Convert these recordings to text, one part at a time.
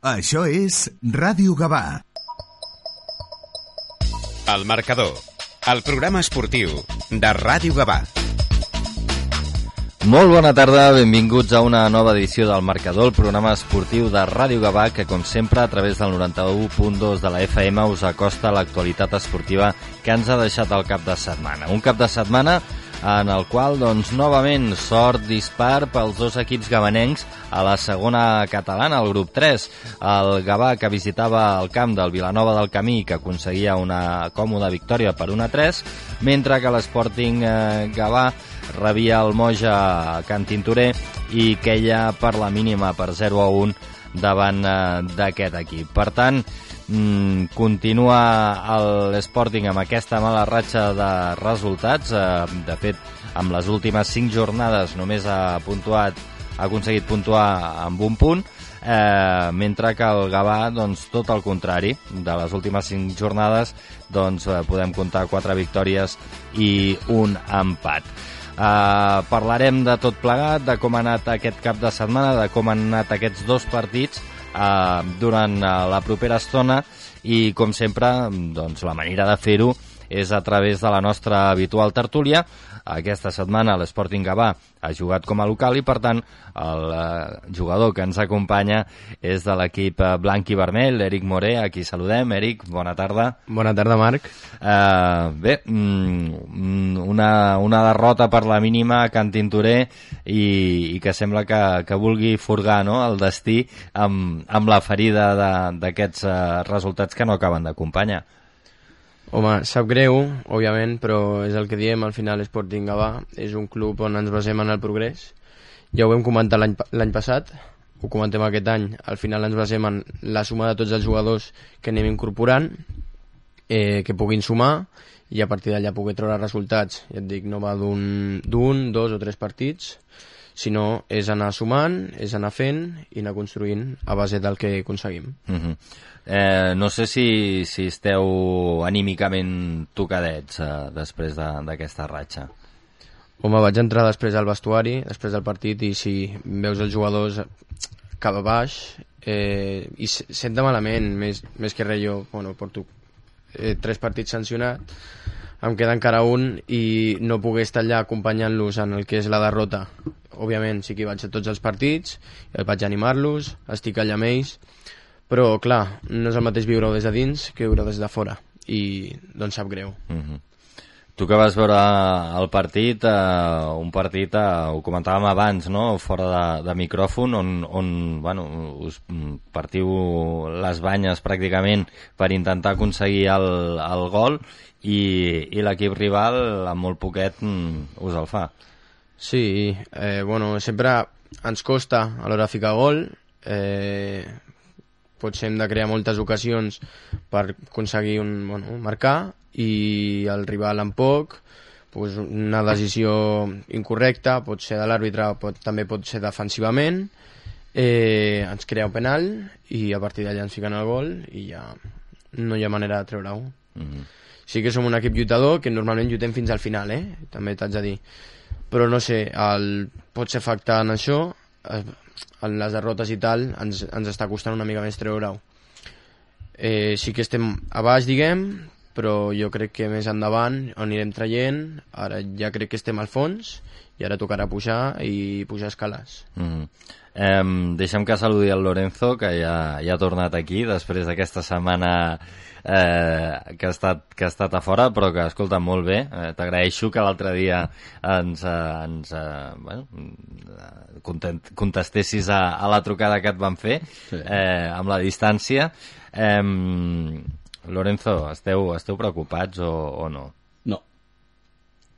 Això és Ràdio Gavà. El marcador, el programa esportiu de Ràdio Gavà. Molt bona tarda, benvinguts a una nova edició del Marcador, el programa esportiu de Ràdio Gavà, que com sempre a través del 91.2 de la FM us acosta l'actualitat esportiva que ens ha deixat el cap de setmana. Un cap de setmana en el qual, doncs, novament, sort dispar pels dos equips gabanencs a la segona catalana, el grup 3. El Gavà, que visitava el camp del Vilanova del Camí, que aconseguia una còmoda victòria per 1 a 3, mentre que l'Sporting eh, Gavà rebia el Moja Can Tintorer i queia per la mínima per 0 a 1 davant eh, d'aquest equip. Per tant, mm, continua l'Sporting amb aquesta mala ratxa de resultats. Eh, de fet, amb les últimes 5 jornades només ha puntuat ha aconseguit puntuar amb un punt, eh, mentre que el Gavà, doncs, tot el contrari, de les últimes 5 jornades, doncs, eh, podem comptar 4 victòries i un empat. Uh, parlarem de tot plegat, de com ha anat aquest cap de setmana, de com han anat aquests dos partits uh, durant uh, la propera estona i, com sempre, doncs, la manera de fer-ho és a través de la nostra habitual tertúlia. Aquesta setmana l'Sporting Gavà ha jugat com a local i, per tant, el eh, jugador que ens acompanya és de l'equip eh, blanc i vermell, Eric Moré, a qui saludem. Eric, bona tarda. Bona tarda, Marc. Uh, bé, mm, una, una derrota per la mínima a Can Tintorer i, i que sembla que, que vulgui furgar no? el destí amb, amb la ferida d'aquests uh, resultats que no acaben d'acompanyar. Home, sap greu, òbviament, però és el que diem, al final Sporting Gavà és un club on ens basem en el progrés. Ja ho vam comentar l'any passat, ho comentem aquest any, al final ens basem en la suma de tots els jugadors que anem incorporant, eh, que puguin sumar, i a partir d'allà poder treure resultats. Ja et dic, no va d'un, dos o tres partits, sinó és anar sumant, és anar fent i anar construint a base del que aconseguim. Uh -huh. Eh, no sé si, si esteu anímicament tocadets eh, després d'aquesta de, ratxa. Home, vaig entrar després al vestuari, després del partit, i si veus els jugadors cap a baix, eh, i senta malament, més, més que res jo, bueno, porto eh, tres partits sancionat, em queda encara un i no pogué estar allà acompanyant-los en el que és la derrota. Òbviament sí que vaig a tots els partits, vaig animar-los, estic allà amb ells, però clar, no és el mateix viure-ho des de dins que viure des de fora i doncs sap greu uh -huh. Tu que vas veure el partit, eh, un partit, eh, ho comentàvem abans, no? fora de, de micròfon, on, on bueno, us partiu les banyes pràcticament per intentar aconseguir el, el gol i, i l'equip rival amb molt poquet mm, us el fa. Sí, eh, bueno, sempre ens costa a l'hora de ficar gol, eh, potser hem de crear moltes ocasions per aconseguir un, bueno, marcar i el rival en poc pues, una decisió incorrecta pot ser de l'àrbitre, pot, també pot ser defensivament eh, ens crea un penal i a partir d'allà ens fiquen el gol i ja no hi ha manera de treure-ho mm -hmm. sí que som un equip lluitador que normalment lluitem fins al final eh? també t'haig de dir però no sé, el, pot ser afectant això en les derrotes i tal ens, ens està costant una mica més treure-ho. Eh, sí que estem a baix, diguem, però jo crec que més endavant anirem traient, ara ja crec que estem al fons i ara tocarà pujar i pujar escales. Mm -hmm. Eh, deixem que saludi el Lorenzo, que ja, ja ha tornat aquí després d'aquesta setmana eh, que, ha estat, que ha estat a fora, però que, escolta, molt bé. Eh, T'agraeixo que l'altre dia ens, eh, ens eh, bueno, content, contestessis a, a la trucada que et van fer sí. eh, amb la distància. Eh, Lorenzo, esteu, esteu preocupats o, o no? No.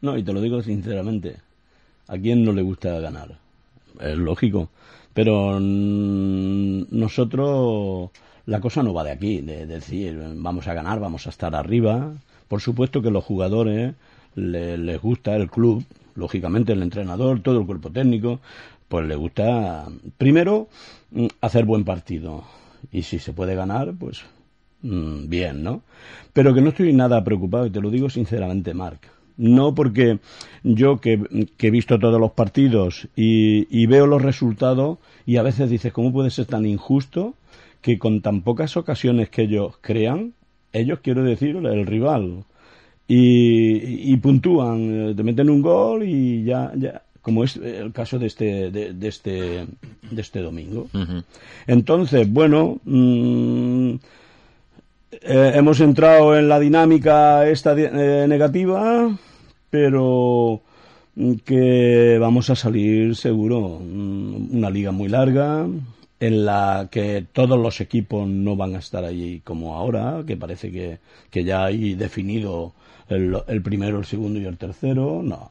No, y te lo digo sinceramente. ¿A quién no le gusta ganar? Es lógico. Pero nosotros la cosa no va de aquí, de, decir vamos a ganar, vamos a estar arriba. Por supuesto que los jugadores les gusta el club, lógicamente el entrenador, todo el cuerpo técnico, pues le gusta primero mm, hacer buen partido y si se puede ganar, pues mm, bien, ¿no? Pero que no estoy nada preocupado y te lo digo sinceramente, Marc. No porque yo que, he visto todos los partidos y, y veo los resultados y a veces dices, ¿cómo puede ser tan injusto que con tan pocas ocasiones que ellos crean, ellos quiero decir el rival, y, y puntúan, eh, te meten un gol y ya, ya como es el caso de este de, de este de este domingo. Entonces, bueno, mmm, eh, hemos entrado en la dinámica esta eh, negativa, pero que vamos a salir seguro. Mm, una liga muy larga, en la que todos los equipos no van a estar allí como ahora, que parece que, que ya hay definido el, el, primero, el segundo y el tercero. No.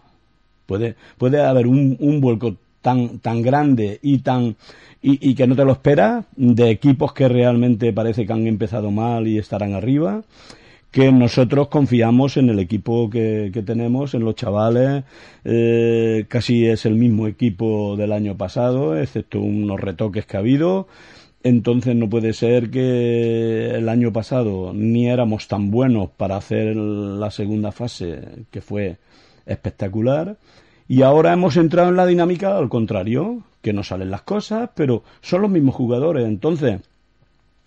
Puede, puede haber un, un vuelco tan, tan grande y tan y, que no te lo esperas de equipos que realmente parece que han empezado mal y estarán arriba que nosotros confiamos en el equipo que, que tenemos, en los chavales, eh, casi es el mismo equipo del año pasado, excepto unos retoques que ha habido. Entonces no puede ser que el año pasado ni éramos tan buenos para hacer la segunda fase, que fue espectacular, y ahora hemos entrado en la dinámica al contrario, que no salen las cosas, pero son los mismos jugadores. Entonces,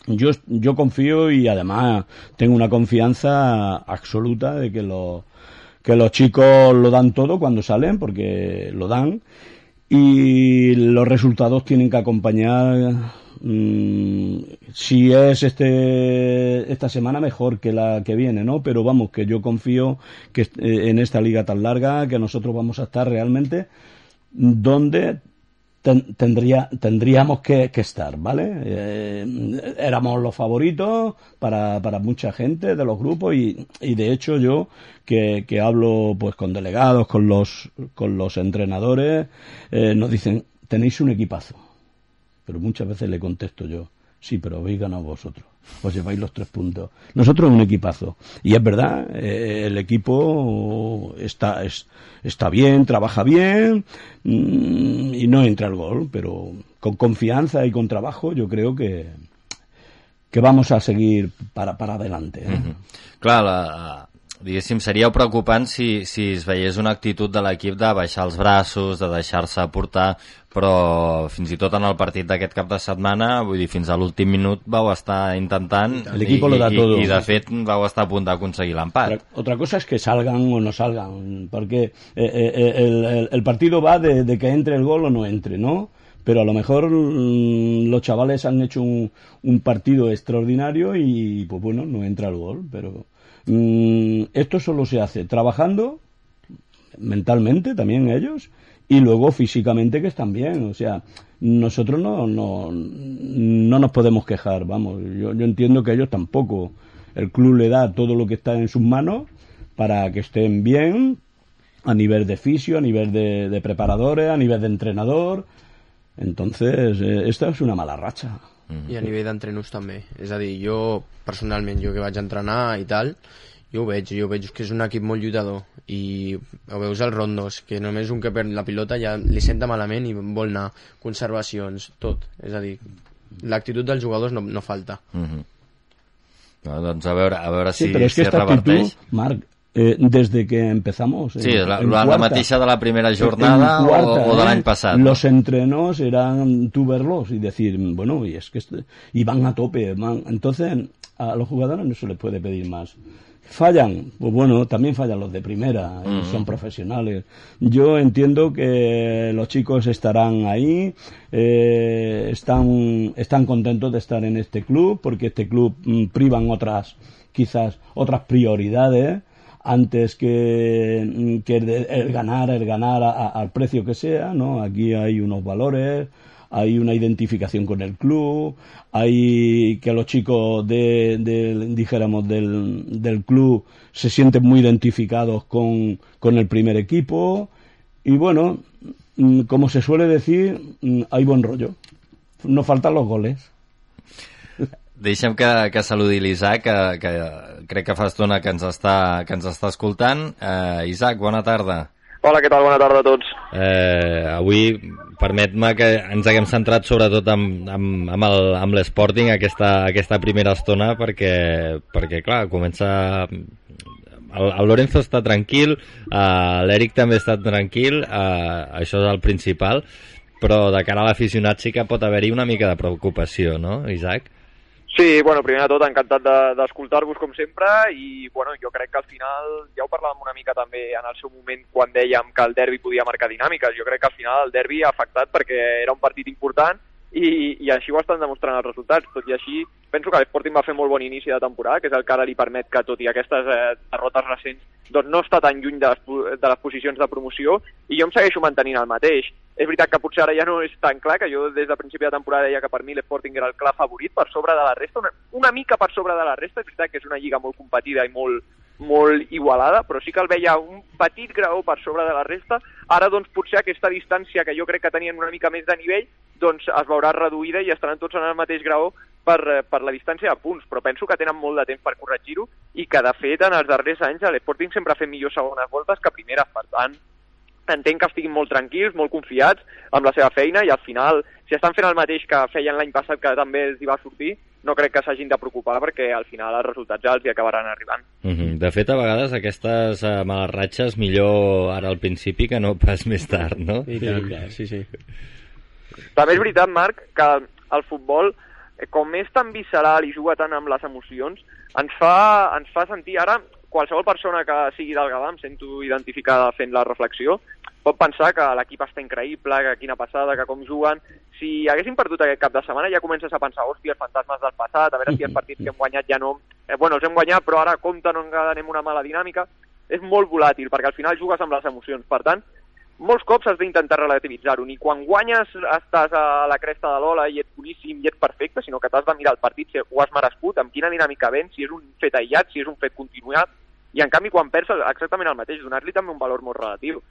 yo, yo confío y además tengo una confianza absoluta de que los, que los chicos lo dan todo cuando salen, porque lo dan, y los resultados tienen que acompañar mmm, si es este esta semana mejor que la que viene no pero vamos que yo confío que eh, en esta liga tan larga que nosotros vamos a estar realmente donde ten, tendría, tendríamos que, que estar, ¿vale? Eh, éramos los favoritos para, para mucha gente de los grupos y, y de hecho yo que, que hablo pues con delegados, con los, con los entrenadores, eh, nos dicen, tenéis un equipazo. Pero muchas veces le contesto yo, sí, pero habéis ganado vosotros os lleváis los tres puntos. Nosotros un equipazo. Y es verdad, eh, el equipo está, es, está bien, trabaja bien mmm, y no entra el gol, pero con confianza y con trabajo yo creo que, que vamos a seguir para, para adelante. Eh? Mm la, diguéssim, seria preocupant si, si es veiés una actitud de l'equip de baixar els braços, de deixar-se portar, però fins i tot en el partit d'aquest cap de setmana, vull dir, fins a l'últim minut vau estar intentant i, i, i, i de fet vau estar a punt d'aconseguir l'empat. Otra, cosa es que salgan o no salgan, porque eh, eh, el, el, el partido va de, de que entre el gol o no entre, ¿no? pero a lo mejor mmm, los chavales han hecho un, un, partido extraordinario y pues bueno, no entra el gol, pero mmm, esto solo se hace trabajando mentalmente también ellos y luego físicamente que están bien, o sea, nosotros no, no, no nos podemos quejar, vamos, yo, yo entiendo que ellos tampoco, el club le da todo lo que está en sus manos para que estén bien a nivel de fisio, a nivel de, de preparadores, a nivel de entrenador, Entonces, eh, esta és una mala ratxa. Mm -hmm. I a nivell d'entrenos també. És a dir, jo, personalment, jo que vaig entrenar i tal, jo ho veig, jo veig que és un equip molt lluitador i ho veus al Rondos, que només un que perd la pilota ja li senta malament i vol anar, conservacions, tot. És a dir, l'actitud dels jugadors no, no falta. Mm -hmm. no, doncs a veure, a veure sí, si, però és que si reverteix. Actitud, Marc, eh, desde que empezamos. Sí, en, la, en la, cuarta, la mateixa de la primera jornada o, o de l'any passat. Los entrenos eran tú verlos y decir, bueno, y es que este, y van a tope, van, entonces a los jugadores no se les puede pedir más. Fallan, pues bueno, también fallan los de primera, -hmm. son profesionales. Yo entiendo que los chicos estarán ahí, eh, están, están contentos de estar en este club, porque este club mm, privan otras, quizás otras prioridades antes que, que el, ganar, el ganar a, al precio que sea, ¿no? Aquí hay unos valores, hay una identificación con el club, hay que los chicos de, de dijéramos, del, del, club se sienten muy identificados con, con el primer equipo y bueno, mm, como se suele decir, mm, hay buen rollo. No faltan los goles. Deixem que, que saludi l'Isaac, que, que crec que fa estona que ens està, que ens està escoltant. Uh, Isaac, bona tarda. Hola, què tal? Bona tarda a tots. Eh, avui, permet-me que ens haguem centrat sobretot amb, amb, amb, amb l'Sporting aquesta, aquesta primera estona perquè, perquè clar, comença... El, el Lorenzo està tranquil, uh, l'Eric també està tranquil, uh, això és el principal, però de cara a l'aficionat sí que pot haver-hi una mica de preocupació, no, Isaac? Sí, bueno, primer de tot, encantat de- d'escoltar-vos com sempre i bueno, jo crec que al final, ja ho parlàvem una mica també en el seu moment quan dèiem que el derbi podia marcar dinàmiques, jo crec que al final el derbi ha afectat perquè era un partit important i, i així ho estan demostrant els resultats. Tot i així, penso que l'Sporting va fer molt bon inici de temporada, que és el que ara li permet que, tot i aquestes eh, derrotes recents, doncs no està tan lluny de les, de les posicions de promoció i jo em segueixo mantenint el mateix. És veritat que potser ara ja no és tan clar, que jo des de principi de temporada deia que per mi l'Sporting era el clar favorit per sobre de la resta, una, una mica per sobre de la resta, és veritat que és una lliga molt competida i molt, molt igualada, però sí que el veia un petit graó per sobre de la resta. Ara, doncs, potser aquesta distància que jo crec que tenien una mica més de nivell, doncs es veurà reduïda i estaran tots en el mateix graó per, eh, per la distància de punts, però penso que tenen molt de temps per corregir-ho i que, de fet, en els darrers anys l'Sporting sempre ha fet millor segones voltes que primeres, per tant, entenc que estiguin molt tranquils, molt confiats amb la seva feina i al final, si estan fent el mateix que feien l'any passat que també els hi va sortir, no crec que s'hagin de preocupar perquè al final els resultats ja els hi acabaran arribant. Mhm. De fet, a vegades aquestes uh, males ratxes millor ara al principi que no pas més tard, no? I tant, sí, sí. També és veritat, Marc, que el futbol, eh, com és tan visceral i juga tant amb les emocions, ens fa, ens fa sentir ara, qualsevol persona que sigui del Gavà, em sento identificada fent la reflexió, pot pensar que l'equip està increïble, que quina passada, que com juguen... Si haguéssim perdut aquest cap de setmana ja comences a pensar, hòstia, els fantasmes del passat, a veure si els partits que hem guanyat ja no... Eh, bueno, els hem guanyat, però ara compte, no anem una mala dinàmica. És molt volàtil, perquè al final jugues amb les emocions. Per tant, molts cops has d'intentar relativitzar-ho. Ni quan guanyes estàs a la cresta de l'ola i ets boníssim i ets perfecte, sinó que t'has de mirar el partit si ho has merescut, amb quina dinàmica vens, si és un fet aïllat, si és un fet continuat, i en canvi quan perds exactament el mateix, donar-li també un valor molt relatiu.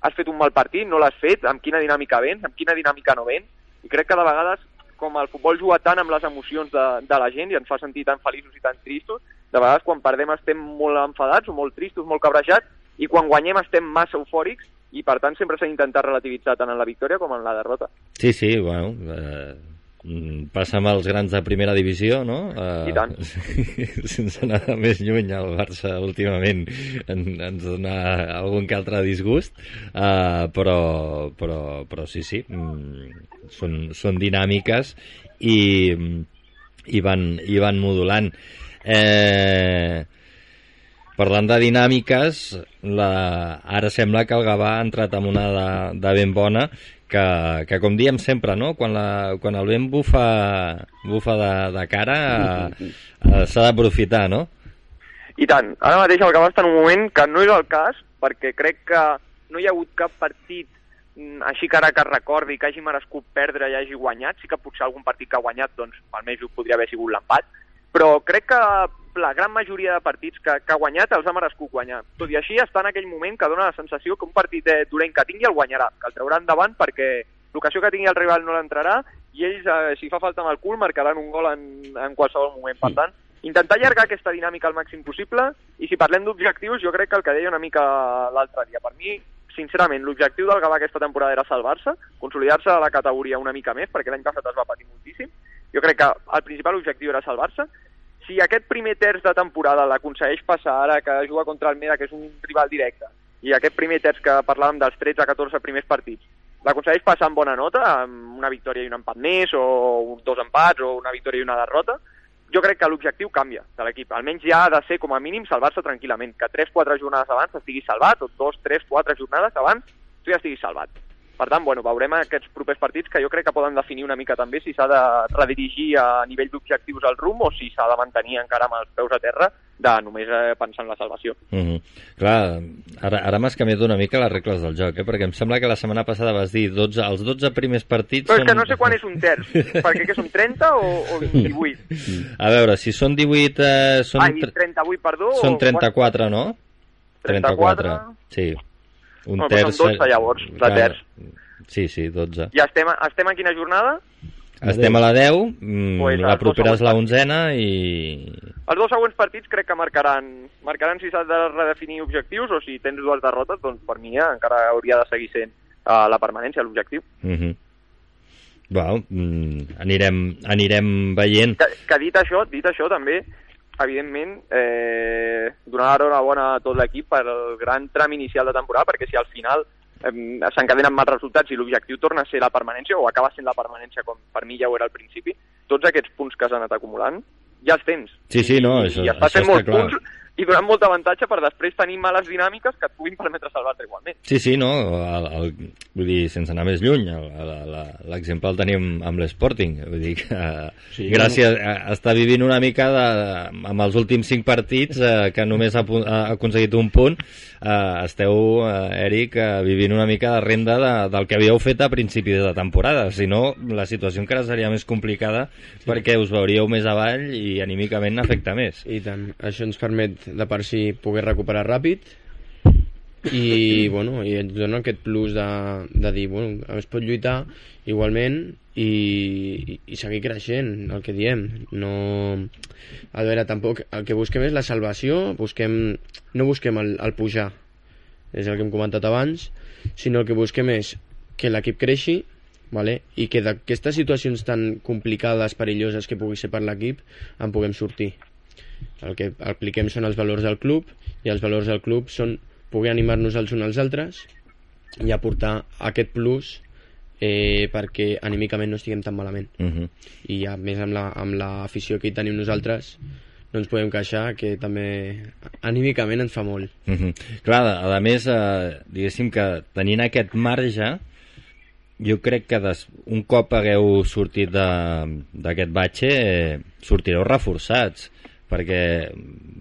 Has fet un mal partit, no l'has fet, amb quina dinàmica vens, amb quina dinàmica no vens, i crec que de vegades, com el futbol juga tant amb les emocions de, de la gent i ens fa sentir tan feliços i tan tristos, de vegades quan perdem estem molt enfadats o molt tristos, molt cabrejats, i quan guanyem estem massa eufòrics, i per tant sempre s'ha d'intentar relativitzar tant en la victòria com en la derrota. Sí, sí, bueno, eh, passa amb els grans de primera divisió, no? Eh, I tant. sense anar més lluny, el Barça últimament en, ens dona algun que altre disgust, eh, però, però, però sí, sí, mm, són, són dinàmiques i, i, van, i van modulant. Eh, Parlant de dinàmiques, la... ara sembla que el Gavà ha entrat en una de, de ben bona, que, que com diem sempre, no? quan, la, quan el vent bufa, bufa de, de cara, eh, eh, s'ha d'aprofitar, no? I tant, ara mateix el Gavà està en un moment que no és el cas, perquè crec que no hi ha hagut cap partit mm, així que ara que recordi que hagi merescut perdre i hagi guanyat, sí que potser algun partit que ha guanyat, doncs almenys podria haver sigut l'empat, però crec que la gran majoria de partits que, que ha guanyat els ha merescut guanyar. Tot i així està en aquell moment que dona la sensació que un partit eh, dolent que tingui el guanyarà, que el traurà endavant perquè l'ocasió que tingui el rival no l'entrarà i ells, eh, si fa falta amb el cul, marcaran un gol en, en qualsevol moment. Per tant, intentar allargar aquesta dinàmica al màxim possible i si parlem d'objectius, jo crec que el que deia una mica l'altre dia. Per mi, sincerament, l'objectiu del Gavà aquesta temporada era salvar-se, consolidar-se a la categoria una mica més, perquè l'any passat es va patir moltíssim. Jo crec que el principal objectiu era salvar-se. Si aquest primer terç de temporada l'aconsegueix passar ara que juga contra el Meda, que és un rival directe, i aquest primer terç que parlàvem dels 13-14 primers partits, l'aconsegueix passar amb bona nota, amb una victòria i un empat més, o dos empats, o una victòria i una derrota, jo crec que l'objectiu canvia de l'equip. Almenys ja ha de ser, com a mínim, salvar-se tranquil·lament. Que 3-4 jornades abans estiguis salvat, o 2, 3, 4 jornades abans tu ja estiguis salvat. Per tant, bueno, veurem aquests propers partits que jo crec que poden definir una mica també si s'ha de redirigir a nivell d'objectius al rumb o si s'ha de mantenir encara amb els peus a terra de només eh, pensar en la salvació. Mm -hmm. Clar, ara, ara m'has canviat una mica les regles del joc, eh? perquè em sembla que la setmana passada vas dir 12, els 12 primers partits Però és són... que no sé quan és un terç, perquè què són 30 o, o 28? A veure, si són 18... Eh, són Ai, tre- 38, perdó? Són o 34, no? 34. Sí. Un Bueno, terç... són 12 llavors, de Clar, terç. Sí, sí, 12. I estem, estem en quina jornada? Estem a la 10, mm, Pues la propera és la onzena i... Els dos següents partits crec que marcaran, marcaran si s'ha de redefinir objectius o si tens dues derrotes, doncs per mi ja encara hauria de seguir sent uh, la permanència, l'objectiu. Mm -hmm. Bueno, mm, anirem, anirem veient. Que, que dit això, dit això també, evidentment, eh, donar l'enhorabona a tot l'equip per el gran tram inicial de temporada, perquè si al final eh, s'encadenen mals resultats i l'objectiu torna a ser la permanència o acaba sent la permanència com per mi ja ho era al principi, tots aquests punts que s'han anat acumulant ja els tens. Sí, sí, no, això, I estàs això fent està molts clar. punts i donant molt avantatge per després tenir males dinàmiques que et puguin permetre salvar-te igualment. Sí, sí, no? El, el, vull dir, sense anar més lluny, el- el- la- l'exemple el tenim amb l'Sporting. Vull dir que sí, Sí, gràcies a, està vivint una mica de, amb els últims cinc partits eh, que només ha, ha aconseguit un punt, eh, esteu, eh, Eric, eh, vivint una mica de renda de, del que havíeu fet a principi de temporada. Si no, la situació encara seria més complicada sí. perquè us veuríeu més avall i anímicament afecta més. I tant, això ens permet de per si poder recuperar ràpid i, bueno, i ens dona aquest plus de, de dir, bueno, es pot lluitar igualment i, i, i seguir creixent, el que diem. No... A veure, tampoc, el que busquem és la salvació, busquem, no busquem el, el pujar, és el que hem comentat abans, sinó el que busquem és que l'equip creixi vale? i que d'aquestes situacions tan complicades, perilloses que pugui ser per l'equip, en puguem sortir. El que apliquem són els valors del club i els valors del club són poder animar-nos els uns als altres i aportar aquest plus eh, perquè anímicament no estiguem tan malament. Uh -huh. I a més amb la- amb la, que hi tenim nosaltres no ens podem queixar que també anímicament ens fa molt. Uh -huh. Clar, a, a més, eh, diguéssim que tenint aquest marge, jo crec que des, un cop hagueu sortit de- d'aquest batxe, eh, sortireu reforçats perquè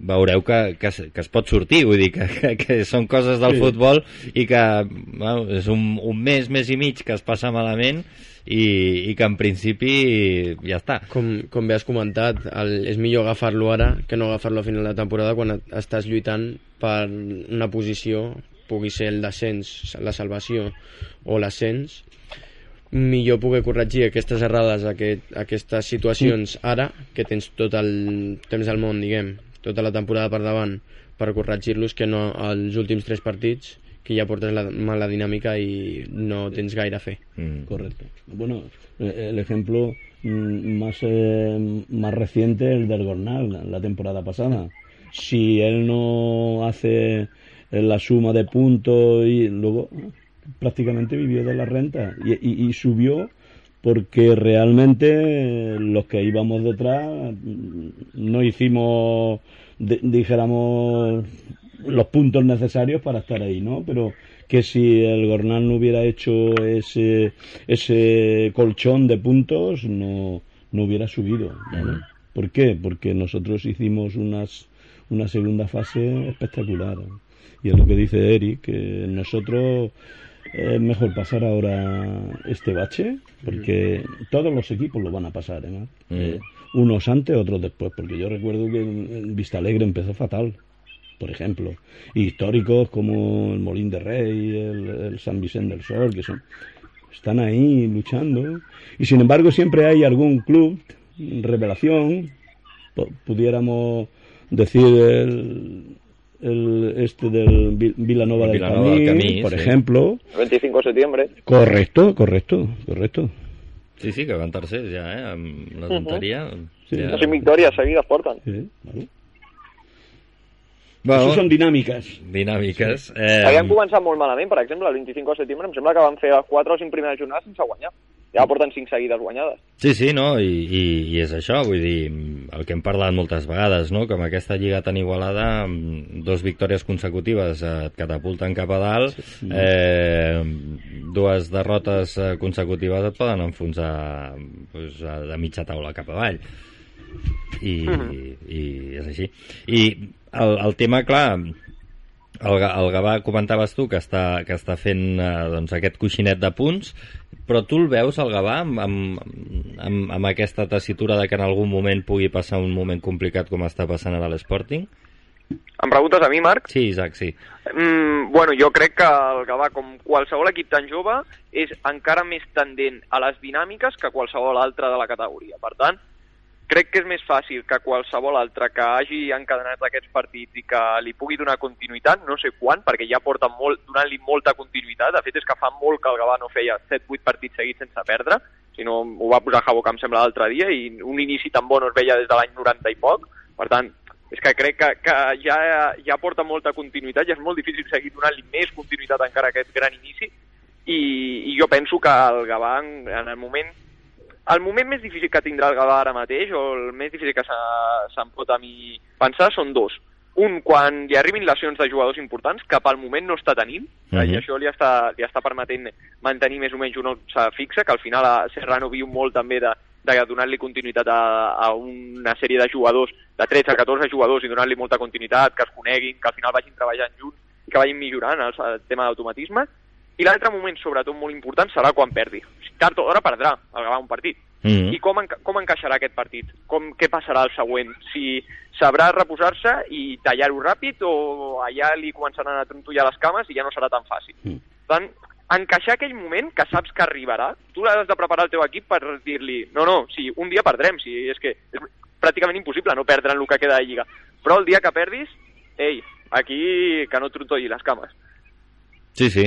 veureu que, que, que es pot sortir, vull dir que, que, que són coses del Sí. futbol i que bueno, és un, un mes, mes i mig que es passa malament i, i que en principi ja està. Com, com bé has comentat, el, és millor agafar-lo ara que no agafar-lo a final de temporada quan et- estàs lluitant per una posició, pugui ser el descens, la salvació o l'ascens, millor poder corregir aquestes errades, aquest, aquestes situacions ara, que tens tot el temps del món, diguem, tota la temporada per davant, per corregir-los, que no als últims tres partits, que ja portes la mala dinàmica i no tens gaire a fer. Mm. Correcto. Bueno, eh, el ejemplo mm, más, eh, más reciente es el del Gornal, la- temporada pasada. Si él no hace eh, la suma de puntos y luego eh, prácticamente vivió de la renta y, y- y subió porque realmente los que íbamos detrás no hicimos, dijéramos, los puntos necesarios para estar ahí, ¿no? Pero que si el Gornal no hubiera hecho ese, ese colchón de puntos, no, no hubiera subido, ¿vale? ¿Por qué? Porque nosotros hicimos unas, una segunda fase espectacular. Y es lo que dice Eric, que nosotros es mejor pasar ahora este bache, porque todos los equipos lo van a pasar, ¿eh? Mm. Eh, unos antes, otros después, porque yo recuerdo que Vista Alegre empezó fatal, por ejemplo. Y históricos como el Molín de Rey, el, el San Vicente del Sol, que son están ahí luchando. Y sin embargo siempre hay algún club, revelación, pu- pudiéramos decir el, el este del Vi- Vilanova El del Vilanova del Camí, por sí. ejemplo. El 25 de setembre. Correcto, correcto, correcto. Sí, sí, que van tercers ja, eh? Amb la tonteria. Sí. ja... No sé, victòries seguides porten. Sí, claro. Bueno, Eso son dinámicas. dinàmiques. Eh, Havien començat molt malament, per exemple, el 25 de setembre em sembla que van fer les 4 o 5 primeres jornades sense guanyar. Ja porten 5 seguides guanyades. Sí, sí, no? I, i, I és això, vull dir, el que hem parlat moltes vegades, no? Que amb aquesta lliga tan igualada, amb dos victòries consecutives eh, et catapulten cap a dalt, eh, dues derrotes eh, consecutives et poden enfonsar pues, a- de mitja taula cap avall. I, i és així. I el, el tema, clar, el, el Gavà comentaves tu que està, que està fent eh, doncs, aquest coixinet de punts, però tu el veus, el Gavà, amb, amb, amb, amb aquesta tessitura de que en algun moment pugui passar un moment complicat com està passant ara l'Sporting? Em preguntes a mi, Marc? Sí, Isaac, sí. Mm, bueno, jo crec que el Gavà, com qualsevol equip tan jove, és encara més tendent a les dinàmiques que qualsevol altre de la categoria. Per tant, crec que és més fàcil que qualsevol altre que hagi encadenat aquests partits i que li pugui donar continuïtat, no sé quan, perquè ja porta molt, donant-li molta continuïtat. De fet, és que fa molt que el Gavà no feia 7-8 partits seguits sense perdre, sinó ho va posar que em sembla, l'altre dia, i un inici tan bo no es veia des de l'any 90 i poc. Per tant, és que crec que, que ja, ja porta molta continuïtat i és molt difícil seguir donant-li més continuïtat encara a aquest gran inici i, i jo penso que el Gavà en el moment el moment més difícil que tindrà el Gavà ara mateix, o el més difícil que se'm pot a mi pensar, són dos. Un, quan li arribin lesions de jugadors importants, que pel moment no està tenint, uh -huh. i això li està, li està permetent mantenir més o menys una opció fixa, que al final a Serrano viu molt també de, de donar-li continuïtat a, a una sèrie de jugadors, de 13 a 14 jugadors, i donar-li molta continuïtat, que es coneguin, que al final vagin treballant junts, que vagin millorant el, el tema d'automatisme, i l'altre moment, sobretot molt important, serà quan perdi. Tard o d'hora perdrà el Gavà un partit. Mm -hmm. I com, enca com encaixarà aquest partit? Com, què passarà el següent? Si sabrà reposar-se i tallar-ho ràpid o allà li començaran a trontollar les cames i ja no serà tan fàcil. Mm. Per tant, encaixar aquell moment que saps que arribarà, tu has de preparar el teu equip per dir-li no, no, si un dia perdrem, si és que és pràcticament impossible no perdre en el que queda de Lliga. Però el dia que perdis, ei, aquí que no trontolli les cames. Sí, sí.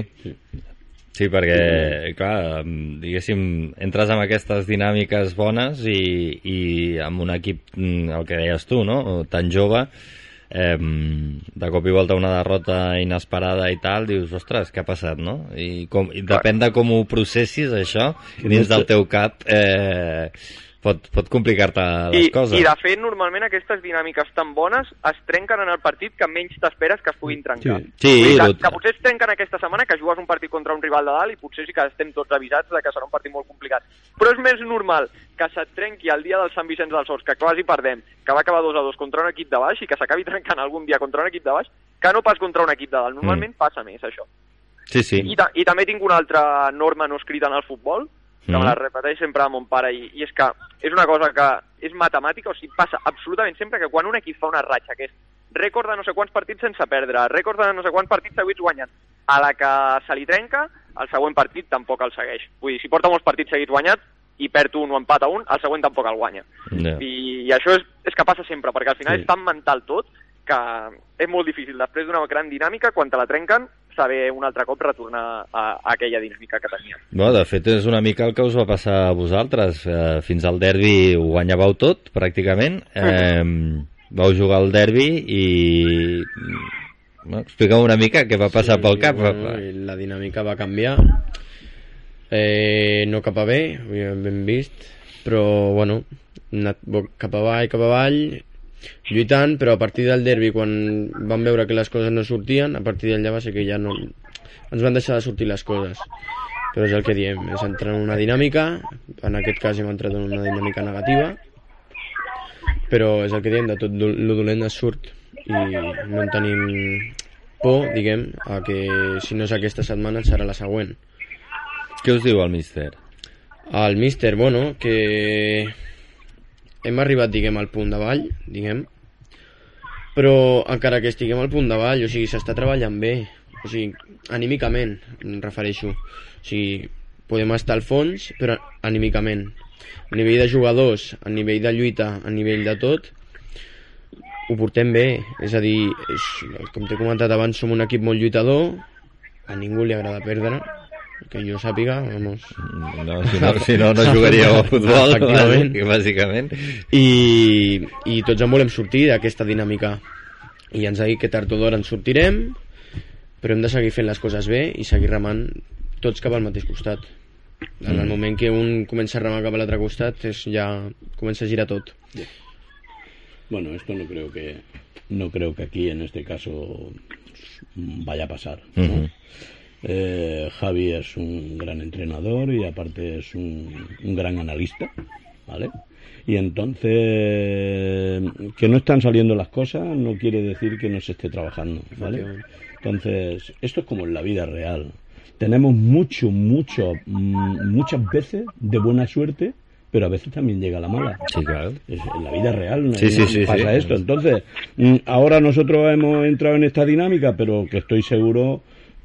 Sí, perquè, clar, diguéssim, entres amb aquestes dinàmiques bones i, i amb un equip, mm, el que deies tu, no?, tan jove, eh, de cop i volta una derrota inesperada i tal, dius, ostres, què ha passat, no? I, com, i depèn de com ho processis, això, dins del teu cap, eh, pot, pot complicar-te les I, coses. I de fet, normalment aquestes dinàmiques tan bones es trenquen en el partit que menys t'esperes que es puguin trencar. Sí, sí dir, que, tot... que potser es trenquen aquesta setmana, que jugues un partit contra un rival de dalt i potser sí que estem tots avisats de que serà un partit molt complicat. Però és més normal que se't trenqui el dia del Sant Vicenç dels Horts, que quasi perdem, que va acabar 2 a 2 contra un equip de baix i que s'acabi trencant algun dia contra un equip de baix, que no pas contra un equip de dalt. Normalment mm. passa més, això. Sí, sí. I, ta I també tinc una altra norma no escrita en el futbol, que mm. me la repeteix sempre a mon pare, i, i és que és una cosa que és matemàtica, o sigui, passa absolutament sempre que quan un equip fa una ratxa, que és rècord de no sé quants partits sense perdre, rècord de no sé quants partits seguits guanyant, a la que se li trenca, el següent partit tampoc el segueix. Vull dir, si porta molts partits seguits guanyats i perd un o empata un, el següent tampoc el guanya. Yeah. I, I això és, és que passa sempre, perquè al final Sí. és tan mental tot que és molt difícil. Després d'una gran dinàmica, quan te la trenquen, saber un altre cop retornar a, a aquella dinàmica que teníem. No, de fet, és una mica el que us va passar a vosaltres. Eh, fins al derbi ho guanyàveu tot, pràcticament. Eh, vau jugar al derbi i... No, Explica'm una mica què va passar pel cap. Bueno, la dinàmica va canviar. Eh, no cap a bé, ho hem ben vist, però bueno, anat cap avall, cap avall, lluitant, però a partir del derbi, quan vam veure que les coses no sortien, a partir d'allà va ser que ja no... ens van deixar de sortir les coses. Però és el que diem, és entrar en una dinàmica, en aquest cas hem entrat en una dinàmica negativa, però és el que diem, de tot lo dolent es surt i no en tenim por, diguem, a que si no és aquesta setmana serà la següent. Què us diu el míster? El míster, bueno, que hem arribat, diguem, al punt d'avall, diguem, però encara que estiguem al punt d'avall, o sigui, s'està treballant bé, o sigui, anímicament, em refereixo. O sigui, podem estar al fons, però anímicament. A nivell de jugadors, a nivell de lluita, a nivell de tot, ho portem bé. És a dir, és, com t'he comentat abans, som un equip molt lluitador, a ningú li agrada perdre, que jo sàpiga, vamos, No, si no, si no, no jugaríeu a futbol, Efectivament. bàsicament. i, i tots en volem sortir d'aquesta dinàmica i ens ha dit que tard o d'hora en sortirem però hem de seguir fent les coses bé i seguir remant tots cap al mateix costat en el moment que un comença a remar cap a l'altre costat és ja comença a girar tot Bueno, esto no creo que no creo que aquí en este caso vaya a pasar. ¿no? Ujú. Eh, Javi es un gran entrenador y aparte es un, un gran analista, ¿vale? Y entonces que no están saliendo las cosas no quiere decir que no se esté trabajando, ¿vale? Entonces esto es como en la vida real. Tenemos mucho, mucho, mm, muchas veces de buena suerte, pero a veces también llega la mala. Sí, claro. En la vida real Sí, sí, sí, pasa sí. esto. Entonces, mm, ahora nosotros hemos entrado en esta dinámica, pero que estoy seguro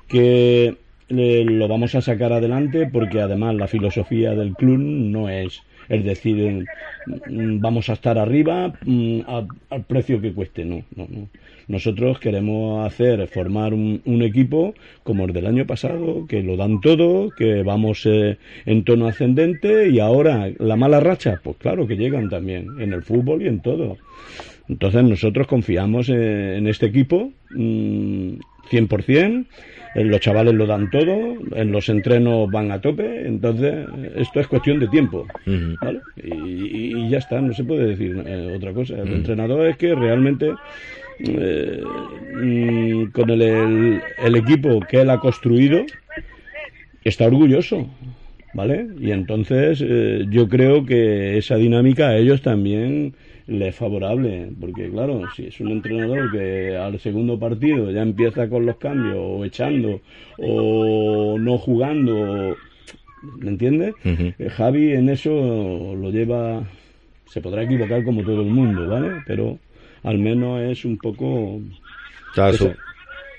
que eh, lo vamos a sacar adelante porque además la filosofía del club no es es decir mm, vamos a estar arriba mm, al precio que cueste no, no, no. nosotros queremos hacer formar un, un equipo como el del año pasado que lo dan todo que vamos eh, en tono ascendente y ahora la mala racha pues claro que llegan también en el fútbol y en todo Entonces nosotros confiamos en, en este equipo mm, 100%, eh, los chavales lo dan todo, en los entrenos van a tope, entonces esto es cuestión de tiempo. Y, y- ya está, no se puede decir eh, otra cosa. El entrenador es que realmente eh, mm, con el, el- el equipo que él ha construido está orgulloso, ¿vale? Y entonces eh, yo creo que esa dinámica a ellos también les es favorable, porque claro, si es un entrenador que al segundo partido ya empieza con los cambios, o echando, o no jugando, ¿me entiendes? Eh, Javi en eso lo lleva, se podrá equivocar como todo el mundo, ¿vale? Pero al menos es un poco... Clar, Esa- su,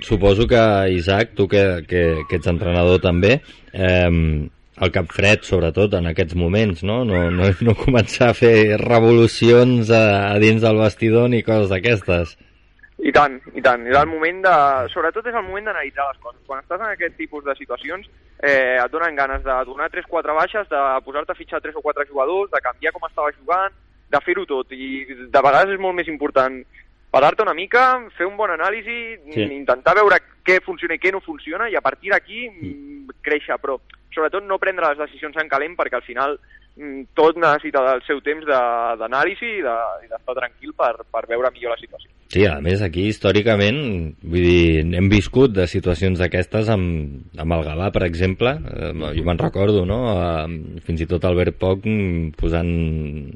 suposo que, Isaac, tu que, que, que ets entrenador també, eh, el cap fred, sobretot, en aquests moments, no? No, no, no començar a fer revolucions a, a dins del vestidor ni coses d'aquestes. I tant, i tant. És el moment de... Sobretot és el moment d'analitzar les coses. Quan estàs en aquest tipus de situacions, eh, et donen ganes de donar 3-4 baixes, de posar-te a fitxar 3 o 4 jugadors, de canviar com estava jugant, de fer-ho tot. I de vegades és molt més important parar-te una mica, fer un bon anàlisi, Sí. sí. intentar veure què funciona i què no funciona, i a partir d'aquí mm, créixer, però sobretot no prendre les decisions en calent perquè al final mm, tot necessita del seu temps de- d'anàlisi i de- i d'estar tranquil per, per veure millor la situació. Sí, a més, aquí històricament, vull dir, hem viscut de situacions d'aquestes amb, amb el Gavà, per exemple, eh, jo me'n recordo, no? Eh, fins i tot Albert Poc mm, posant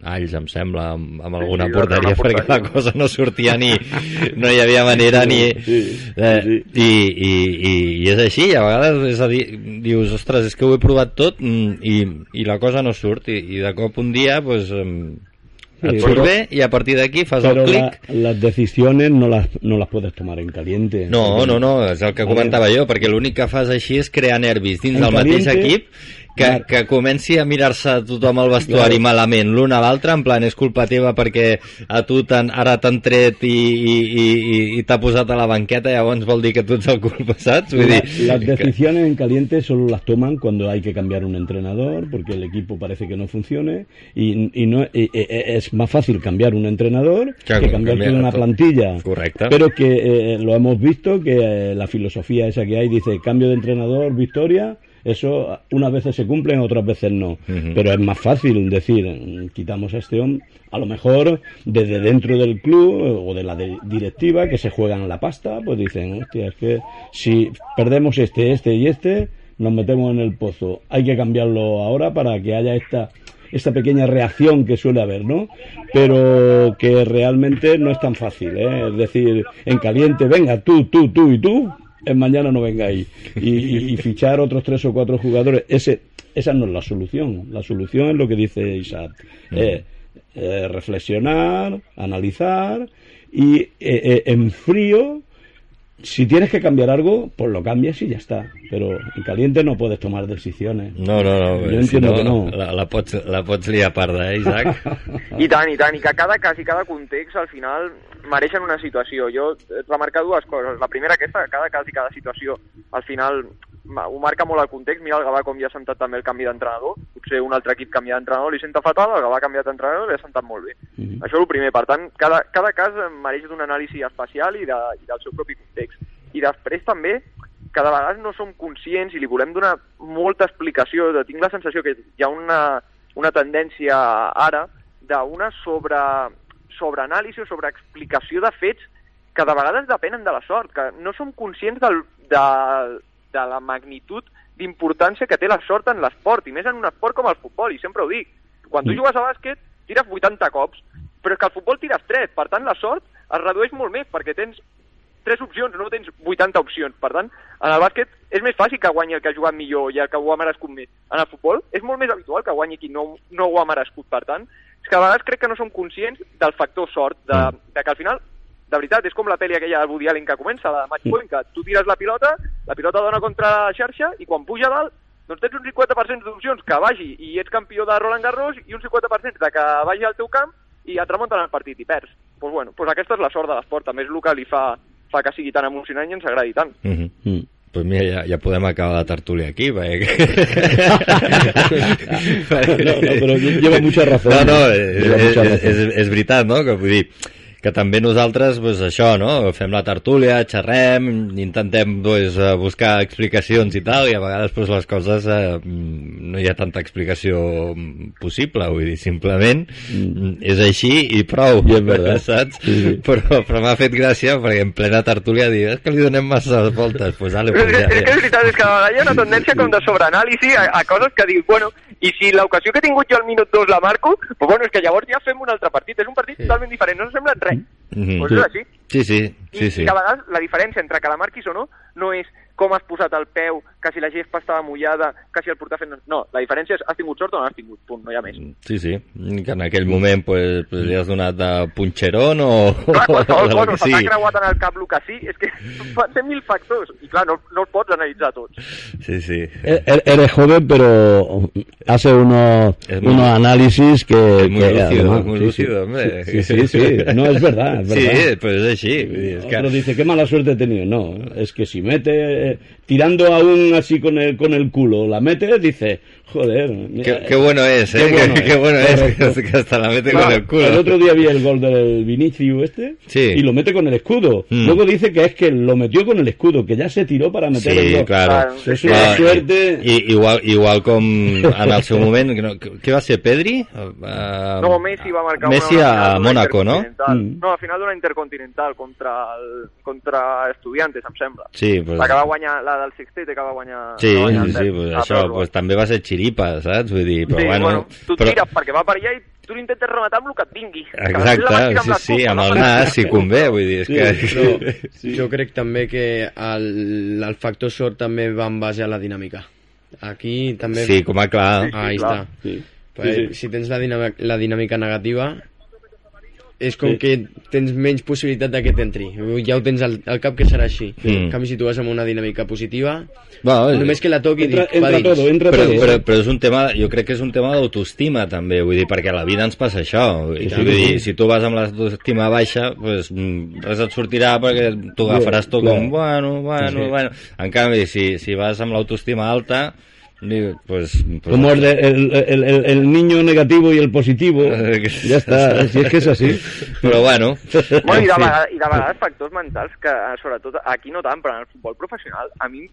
alls, em sembla, amb, amb alguna sí, porteria, una porteria. perquè la cosa no sortia ni... no hi havia manera ni... Sí, Eh, sí. i, i, i, I és així, a vegades és a dir, dius, ostres, és que ho he provat tot mm, i, i la cosa no surt, i, i de cop un dia, pues, et surt però- bé i a partir d'aquí fas el Pero la- clic las decisiones no las, no las puedes tomar en caliente. No, no, no, és el que comentava jo, perquè l'únic que fas així és crear nervis dins En del mateix caliente, equip que, clar. que comenci a mirar-se tothom al vestuari Clar. malament l'un a l'altre, en plan, és culpa teva perquè a tu ara t'han tret i, i, i, i, i t'ha posat a la banqueta, llavors vol dir que tu ets el culpa, saps? Vull dir, las decisiones en caliente solo las toman cuando hay que cambiar un entrenador porque el equipo parece que no funcione y, y no y- y- es más fácil cambiar un entrenador Claro, que cambiar cambiar toda una todo. plantilla. Correcto. Pero que eh, lo hemos visto que eh, la filosofía esa que hay dice cambio de entrenador, victoria. Eso unas veces se cumplen, otras veces no. Pero es más fácil decir, mm, quitamos a este hombre, a lo mejor desde dentro del club eh, o de la de- directiva que se juegan la pasta, pues dicen, hostia, es que si perdemos este, este y este, nos metemos en el pozo. Hay que cambiarlo ahora para que haya esta esta pequeña reacción que suele haber, ¿no? Pero que realmente no es tan fácil, ¿eh? Es decir, en caliente, venga, tú, tú, tú y tú, mañana no vengáis. Y, y- y fichar otros tres o cuatro jugadores, ese, esa no es la solución. La solución es lo que dice Isaac. Eh, eh, reflexionar, analizar y eh, eh, en frío si tienes que cambiar algo, pues lo cambias y ya está. Pero en caliente no puedes tomar decisiones. No, no, no, Jo si entiendo no, que no. La, la, pots, la pots liar parda, eh, Isaac? I tant, i tant, i que cada cas i cada context al final mereixen una situació. Jo de remarcar dues coses. La primera aquesta, que cada cas i cada situació al final ho marca molt el context. Mira el Gavà com ja ha sentat també el canvi d'entrenador. Potser un altre equip canvia d'entrenador, li senta fatal, el Gavà ha canviat d'entrenador i li ha sentat molt bé. Mhm. Això és el primer. Per tant, cada, cada cas mereix d'un anàlisi especial i, de, i del seu propi context. I després també que de vegades no som conscients i li volem donar molta explicació. De, tinc la sensació que hi ha una, una tendència ara d'una sobre, sobreanàlisi o sobreexplicació de fets que de vegades depenen de la sort, que no som conscients del, de, de la magnitud d'importància que té la sort en l'esport, i més en un esport com el futbol, i sempre ho dic. Quan tu jugues a bàsquet, tires 80 cops, però és que al futbol tires 3, per tant la sort es redueix molt més, perquè tens tres opcions, no tens 80 opcions. Per tant, en el bàsquet és més fàcil que guanyi el que ha jugat millor i el que ho ha merescut més. En el futbol és molt més habitual que guanyi qui no, no ho ha merescut. Per tant, és que a vegades crec que no som conscients del factor sort, de, Mm. de que al final, de veritat, és com la pel·li aquella del Woody Allen que comença, la de Match Point, que tu tires la pilota, la pilota dona contra la xarxa i quan puja dalt doncs tens un 50% d'opcions que vagi i ets campió de Roland Garros i un 50% de que vagi al teu camp i et remunten el partit i perds. Doncs pues bueno, pues aquesta és la sort de l'esport, també és el que li fa, fa que sigui tan emocionant i ens agradi tant. -huh. Mm. Pues mira, ja, ja podem acabar la tertúlia aquí, perquè... No, no, però lleva mucha razón. No, no, és, és, mucha és, razón. és, és veritat, no? Que vull dir que també nosaltres, pues, això, no? Fem la tertúlia, xerrem, intentem pues, eh, buscar explicacions i tal, i a vegades pues, les coses eh, no hi ha tanta explicació possible, vull dir, simplement mm. és així i prou, I és veritat. saps? Sí, sí. Però, però m'ha fet gràcia perquè en plena tertúlia dir, és que li donem massa voltes, pues, ale, És, pues, ja, és, és que ja. és veritat, és que a vegades hi ha una tendència com de sobreanàlisi a, a coses que dius, bueno, i si l'ocasió que he tingut jo al minut 2 la marco, pues bueno, és que llavors ja fem un altre partit, és un partit Sí. totalment diferent, no sembla res. Mhm. Pues és així. Sí, sí, I, sí, sí. I que a vegades la diferència entre que la marquis o no no és com has posat el peu, que si la gespa estava mullada, que si el portar fent... No, la diferència és has tingut sort o no has tingut, punt, no hi ha més. Sí, sí, que en aquell moment pues, pues, li has donat de punxerón o... Clar, qualsevol cosa, que se t'ha creuat en el cap el que sí, és que ser mil factors, i clar, no, no els pots analitzar tots. Sí, sí. E- e- Eres joven, pero hace unos, Es unos análisis que... Es muy que lúcido, además, muy sí, lúcido, sí. hombre. Sí, sí, sí. No, es verdad, es verdad. Sí, pues és així. vull dir, És que... Otro dice, qué mala suerte he tenido. No, es que si mete, eh, tirando aún así con el, con el culo, la mete, dice, joder. Qué, qué bueno es, ¿eh? Qué bueno qué, qué es, bueno es, que hasta la mete Claro, con el culo. El otro día vi el gol del Vinicius este Sí. y lo mete con el escudo. Mm. Luego dice que es que lo metió con el escudo, que ya se tiró para meter el Sí, gol. claro. Claro. Es una suerte. I, igual, igual com en el seu moment, que no, que- què va ser, Pedri? Uh, No, Messi va marcar Messi una, a Mónaco, no? Mm. No, a final d'una intercontinental contra, el, contra Estudiantes, em sembla. Sí, pues, La que va guanyar, la del Sextet que va guanyar... sí, sí, el sí, Pep, pues a això pues, també va ser xiripa, saps? Vull dir, però sí, bueno... bueno, tu però... tires perquè va per allà i tu l'intentes rematar amb el que et vingui. Exacte, sí, sí, amb no el nas, si convé, vull dir, és Sí, que... Però sí. jo crec també que el, el factor sort també va en base a la dinàmica. Aquí també... Sí, com a clar. Sí, Ahí clar. està. Sí. Sí, sí. Si tens la dinàmica, la dinàmica negativa, és com Sí. que tens menys possibilitat de que t'entri. Ja ho tens al, al cap que serà així. Mm. En canvi, si tu vas amb una dinàmica positiva, Bueno, només que la toqui Entra, dic, va entra dins. todo, entra però, todo. però, però és un tema, jo crec que és un tema d'autoestima també, vull dir, perquè a la vida ens passa això vull, Sí, dir, sí, vull dir, si tu vas amb l'autoestima baixa pues, mm, res et sortirà perquè tu agafaràs tot com bueno, bueno, Sí, sí. bueno en canvi, si, si vas amb l'autoestima alta diu, pues, pues, Como el, de- el, el, el, el niño negativo y el positivo. Ya está, si es que es así. però bueno Bueno, i, de vegades, I de vegades factors mentals que, sobretot, aquí no tant, però en el futbol professional, a mi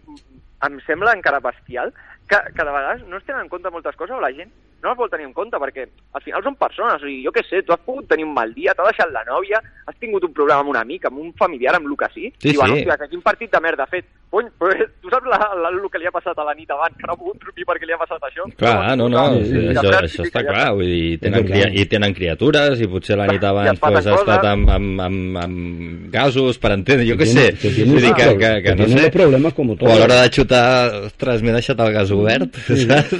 em sembla encara bestial que, que de vegades no es tenen en compte moltes coses o la gent no les vol tenir en compte perquè al final són persones. I jo què sé, tu has pogut tenir un mal dia, t'ha deixat la nòvia, has tingut un problema amb un amic, amb un familiar, amb el que sí, Sí, i bueno, sí. hòstia, que quin partit de merda ha fet. Cony, però tu saps la, la, el que li ha passat a la nit abans, que no ha pogut dormir perquè li ha passat això? Clar, no, no, I sí, després això, ja això sí, està clar, vull dir, tenen, cria, i tenen criatures, i potser la nit abans pues, ha estat amb, amb, amb, amb gasos, per entendre, jo què sé, vull dir que, que, que, que no sé, los problemas como o a l'hora de xutar, ostres, m'he deixat el gas obert, seves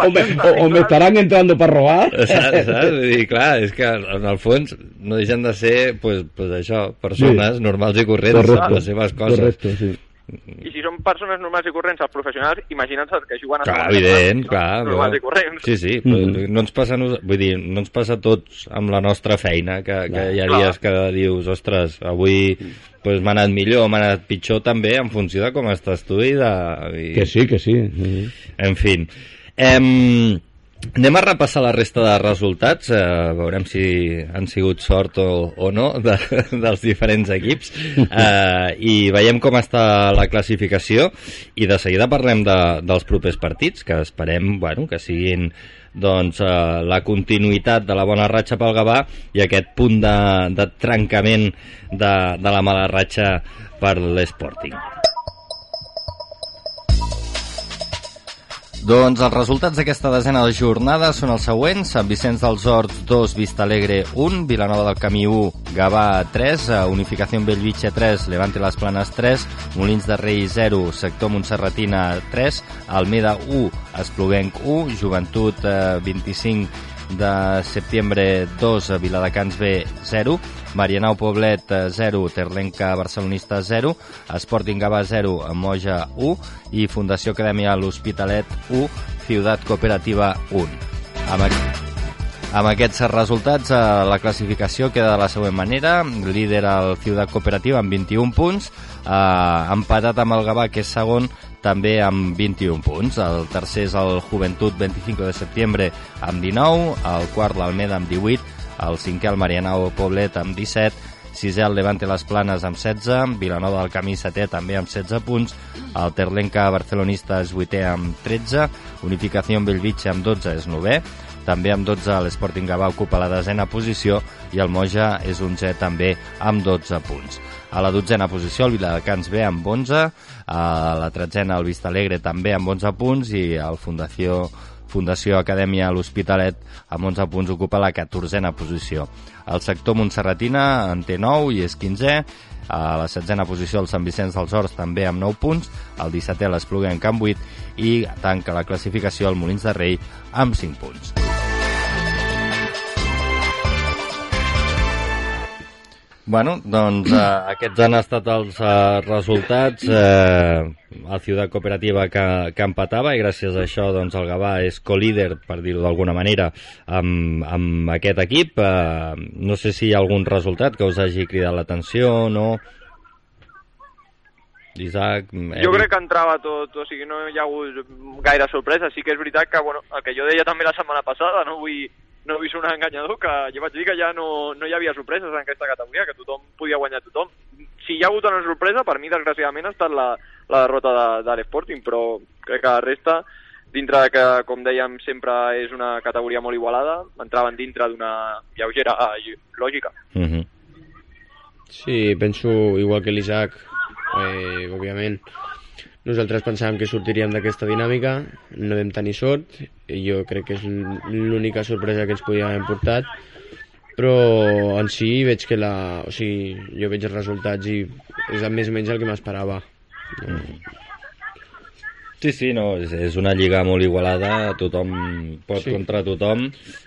O me, o- o me estarán entrando para robar. saps, saps? Dir, clar, és que en el fons no deixen de ser, pues, pues això, persones Sí. normals i corrents amb les seves coses. Correcto, sí. I si són persones normals i corrents, els professionals, imagina't els que juguen a Clar, evident, catalana, clar. Normals i corrents. Sí, sí, Mm. no ens passa, vull dir, no ens passa a tots amb la nostra feina, que, que hi ha Clar. dies que dius, ostres, avui pues, m'ha anat millor, m'ha anat pitjor també en funció de com estàs tu i de... I, Que sí, que sí. sí. En fi. Em, anem a repassar la resta de resultats, eh, veurem si han sigut sort o, o no de, dels diferents equips eh, i veiem com està la classificació i de seguida parlem de, dels propers partits que esperem bueno, que siguin doncs, eh, la continuïtat de la bona ratxa pel Gavà i aquest punt de, de trencament de, de la mala ratxa per l'Sporting. Doncs els resultats d'aquesta desena de jornada són els següents. Sant Vicenç dels Horts 2, Vista Alegre 1, Vilanova del Camí 1, Gavà 3, eh, Unificació Bellvitge 3, Levante les Planes 3, Molins de Rei 0, Sector Montserratina 3, Almeda 1, Espluguenc 1, Joventut eh, 25 de setembre 2, Viladecans B 0, Marianao Poblet eh, 0, Terlenca Barcelonista 0, Sporting Gavà 0, Moja 1 i Fundació Acadèmia L'Hospitalet 1, Ciutat Cooperativa 1. Amb, amb aquests resultats, eh, la classificació queda de la següent manera. Líder el Ciutat Cooperativa amb 21 punts, eh, empatat amb el Gavà, que és segon, també amb 21 punts. El tercer és el Joventut 25 de setembre amb 19, el quart l'Almeda amb 18, el cinquè el Marianao Poblet amb 17, sisè el Levante Les Planes amb 16, Vilanova del Camí setè també amb 16 punts, el Terlenca Barcelonista és vuitè amb 13, Unificació Bellvitge amb 12 és novè, també amb 12 l'Sporting Gavà ocupa la desena posició i el Moja és 11 també amb 12 punts. A la dotzena posició el Viladecans B amb 11, a la tretzena el Vistalegre també amb 11 punts i el Fundació Fundació Acadèmia l'Hospitalet amb 11 punts ocupa la 14a posició. El sector Montserratina en té 9 i és 15è, a la setzena posició el Sant Vicenç dels Horts també amb 9 punts, el 17è l'Espluga en Camp 8 i tanca la classificació el Molins de Rei amb 5 punts. Bueno, doncs eh, aquests han estat els eh, resultats. Eh, el Ciutat Cooperativa que, que empatava i gràcies a això doncs, el Gavà és co-líder, per dir-ho d'alguna manera, amb, amb aquest equip. Eh, no sé si hi ha algun resultat que us hagi cridat l'atenció o no. Isaac, Eric. Jo crec que entrava tot, o sigui, no hi ha hagut gaire sorpresa. Sí que és veritat que, bueno, el que jo deia també la setmana passada, no vull, no vull sonar enganyador, que jo vaig dir que ja no, no hi havia sorpreses en aquesta categoria, que tothom podia guanyar tothom. Si hi ha hagut una sorpresa, per mi, desgraciadament, ha estat la, la derrota de, de l'Sporting, però crec que la resta, dintre de que, com dèiem, sempre és una categoria molt igualada, entraven dintre d'una lleugera eh, lògica. Uh -huh. Sí, penso igual que l'Isaac, eh, òbviament. Nosaltres pensàvem que sortiríem d'aquesta dinàmica, no vam tenir sort, jo crec que és l'única sorpresa que ens podíem haver portat, però en si veig que la... O sigui, jo veig els resultats i és més o menys el que m'esperava. Sí, sí, no, és, és una lliga molt igualada, tothom pot Sí. sí. contra tothom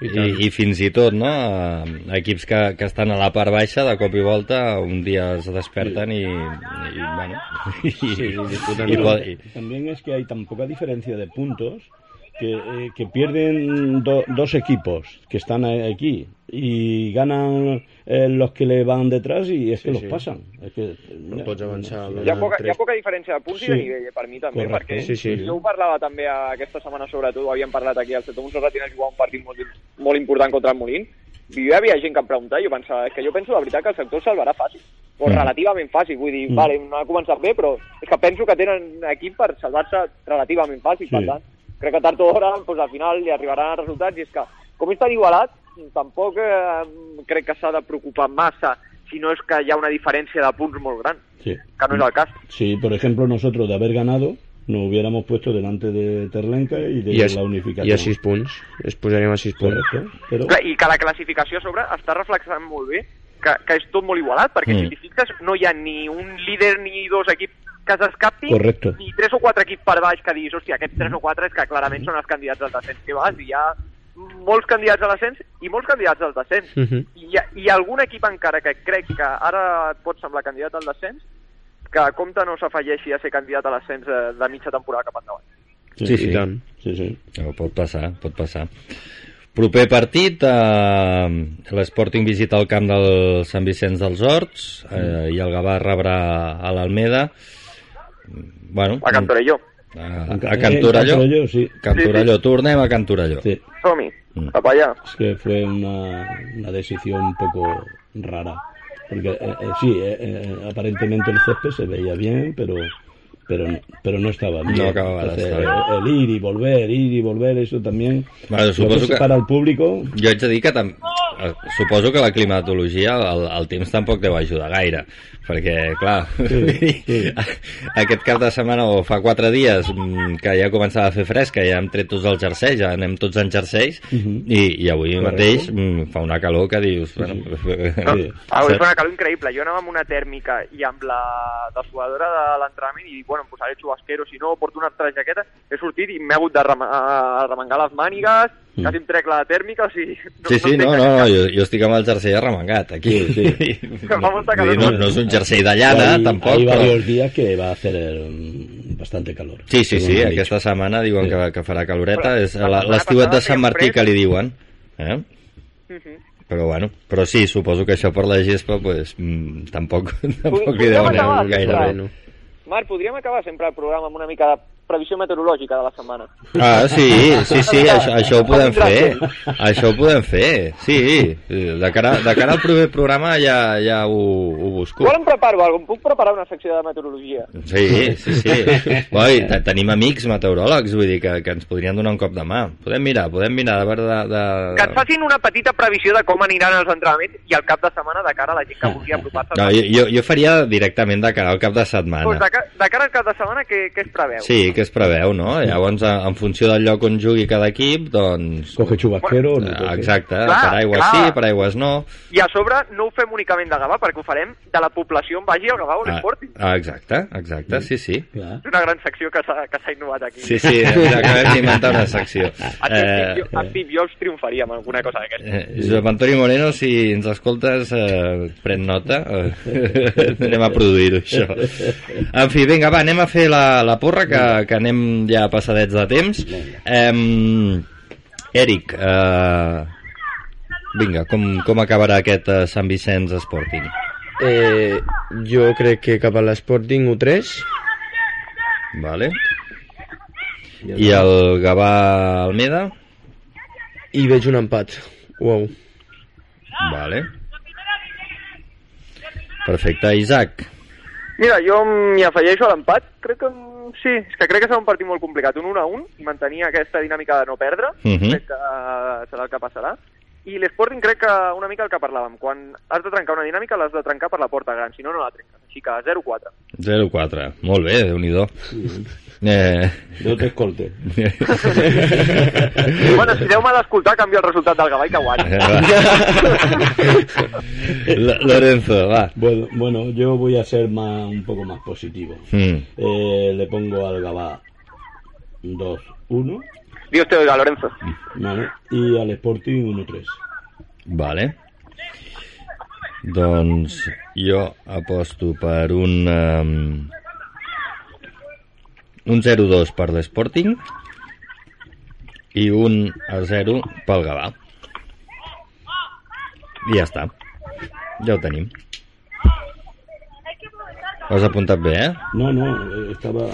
I i, i fins i tot, no? eh, Equips que, que estan a la part baixa, de cop i volta, un dia es desperten i, i bueno... I, Sí, disputen i, molt. pot- i, También es que hay tan poca diferencia de puntos que, eh, que pierden do- dos equipos que están aquí y ganan eh, los que le van detrás y es que Sí, los sí. pasan. Es que, No pots avançar. Sí. Hi ha, poca, hi ha poca diferència de punts Sí. i de nivell, eh, per mi també, Correcte. perquè Sí, sí. jo ho parlava també aquesta setmana, sobretot, ho havíem parlat aquí al Sector Montserrat i jugar un partit molt, molt important contra el Molín, i jo hi havia gent que em preguntava, i jo pensava, és que jo penso de veritat que el sector salvarà fàcil, o Mm. relativament fàcil, vull dir, Mm. vale, no ha començat bé, però és que penso que tenen equip per salvar-se relativament fàcil, Sí. per tant, crec que tard o d'hora, doncs, al final li arribaran els resultats, i és que, com és tan igualat, tampoc eh, crec que s'ha de preocupar massa si no és que hi ha una diferència de punts molt gran, Sí. que no és el cas. Si, por ejemplo, nosotros de haber ganado, nos hubiéramos puesto delante de Terlenca y de I a, la unificación. I a 6 punts. Es posaríem a 6 punts. Correcto. Pero, Clar, I que la classificació a sobre està reflexant molt bé que, que és tot molt igualat, perquè Mm. si t'hi fixes no hi ha ni un líder ni dos equips que Correcto. ni tres o quatre equips per baix que diguis, hòstia, aquests tres o quatre és que clarament són els candidats al descens que vas, i hi ha molts candidats a l'ascens i molts candidats al descens. Uh -huh. I hi ha, hi ha algun equip encara que crec que ara et pot semblar candidat al descens, que a compte no s'afegeixi a ser candidat a l'ascens eh, de mitja temporada cap endavant. Sí, sí. I tant. sí, sí. No, pot passar, pot passar. Proper partit, eh, l'Sporting visita el camp del Sant Vicenç dels Horts eh, i el Gavà rebrà a l'Almeda. Bueno, A Cantorelló. a, En Ca- a Cantorelló. en Cantorelló, sí. Tornem a Cantorelló. Sí. Som-hi, Mm. cap allà. Es que fue una, una decisión un poco rara. Porque eh, eh, sí, eh, eh, aparentemente el césped se veía bien, pero pero no, pero no estaba bien. No acababa de Entonces, estar bien. el, el ir y volver, ir y volver, eso también. Bueno, suposo que que- para el público, Jo haig de dir que tam... eh, suposo que la climatologia, el, el temps tampoc deu ajudar gaire, perquè, clar, Sí, sí. aquest cap de setmana o fa quatre dies mm, que ja començava a fer fresca, ja hem tret tots els jerseis, ja anem tots en jerseis, Mhm. i, i avui Correcte. mateix mm, fa una calor que dius... Bueno, No, Sí. ah, és una calor increïble. Jo anava amb una tèrmica i amb la dessuadora de l'entrenament i dic, bueno, em posaré xubasquero, si no, porto una altra jaqueta. He sortit i m'he hagut de remengar les mànigues, Mm. quasi em trec la tèrmica, o sigui... Sí, sí, entenc no, que- no, no, jo, jo estic amb el jersei arremangat, aquí. Sí, molta calor. No, no és un jersei de llana, hay, tampoc, hay però... varios días que va a hacer eh, bastante calor. Sí, sí, sí, aquesta dicho. setmana diuen Sí. que, que farà caloreta, Però és l'estiuet de Sant Martí que li diuen. Eh? Mhm. Però bueno, però sí, suposo que això per la gespa pues, mm, tampoc, tampoc li deuen gaire bé. no. Marc, podríem acabar sempre el programa amb una mica de previsió meteorològica de la setmana. Ah, sí, sí, sí, això, això ho podem fer. Això ho podem fer, sí. De cara, de cara al proper programa ja, ja ho, ho busco. Volen preparo alguna Em puc preparar una secció de meteorologia? Sí, sí, sí. Te- tenim amics meteoròlegs, vull dir, que, que ens podrien donar un cop de mà. Podem mirar, podem mirar, de veure de... de... Que ens facin una petita previsió de com aniran els entrenaments i el cap de setmana de cara a la gent que vulgui apropar-se. No, jo, jo, jo faria directament de cara al cap de setmana. Pues de, ca- de cara al cap de setmana, què, què es preveu? Sí, que es preveu, no? Llavors, a- en funció del lloc on jugui cada equip, doncs... Coge chubasquero o no Eh. Exacte, Clar, paraigües clar. sí, paraigües no. I a sobre no ho fem únicament de Gavà, perquè ho farem de la població on vagi el Gavà o Ah, l'Sporting. ah, exacte, exacte, sí, sí. Clar. És una gran secció que s'ha que s'ha innovat aquí. Sí, sí, ens acabem d'inventar una secció. Jo, Eh, en els triomfaria amb alguna cosa d'aquesta. eh, Josep Antoni Moreno, si ens escoltes, eh, pren nota. Eh, anem a produir-ho, això. En fi, vinga, va, anem a fer la, la porra, que, que anem ja passadets de temps. Eh, Eric, eh, vinga, com, com acabarà aquest eh, Sant Vicenç Sporting? Eh, jo crec que cap a l'Sporting U3 Vale. I el Gavà Almeda? i veig un empat. Uau. Vale. Perfecte. Isaac? Mira, jo m'hi afegeixo a l'empat. Crec que sí, és que crec que serà un partit molt complicat. Un 1 a 1 i mantenir aquesta dinàmica de no perdre. Mhm. Crec que eh, serà el que passarà. I l'Sporting crec que una mica el que parlàvem. Quan has de trencar una dinàmica l'has de trencar per la porta gran, si no, no la trenques. Així que 0-4. 0-4. Molt bé, déu nhi eh... Yo te escolte. bueno, si Déu m'ha d'escoltar, canvia el resultat del Gavà i que guanyi. L- Lorenzo, va. Bueno, bueno, yo voy a ser más, un poco más positivo. Mm. Eh, le pongo al Gabá 2-1 Dios te oiga, Lorenzo. ¿vale? y al Sporting 1-3. Vale. Doncs jo aposto per un... Um, un 0-2 per l'Sporting i un a 0 pel Gavà. I ja està. Ja ho tenim. Ho has apuntat bé, eh? No, no, eh, estaba...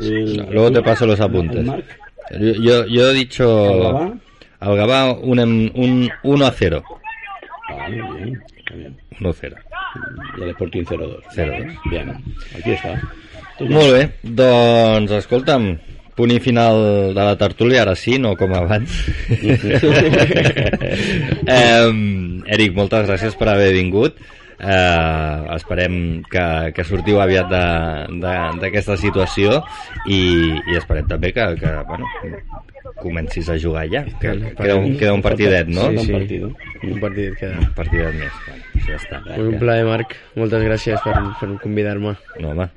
el- Luego te paso los apuntes. el Marc, Yo, yo, he dicho... al Gabá. Al Gavà un, un 1 a 0. Vale, bien, está bien. 1 a 0. Y al Sporting 0-2. 0-2. Bien, aquí está. Molt bé, doncs escolta'm, punt i final de la tertúlia, ara sí, no com abans. eh, Eric, moltes gràcies per haver vingut. Eh, esperem que, que sortiu aviat d'aquesta situació i, i esperem també que, que bueno, comencis a jugar ja, que, que queda, un, queda un partidet, no? Sí, Sí, un partido. Un partit queda. Un partidet més, bueno, ja està. Pues un plaer, Marc. Moltes gràcies per, per convidar-me. No, home,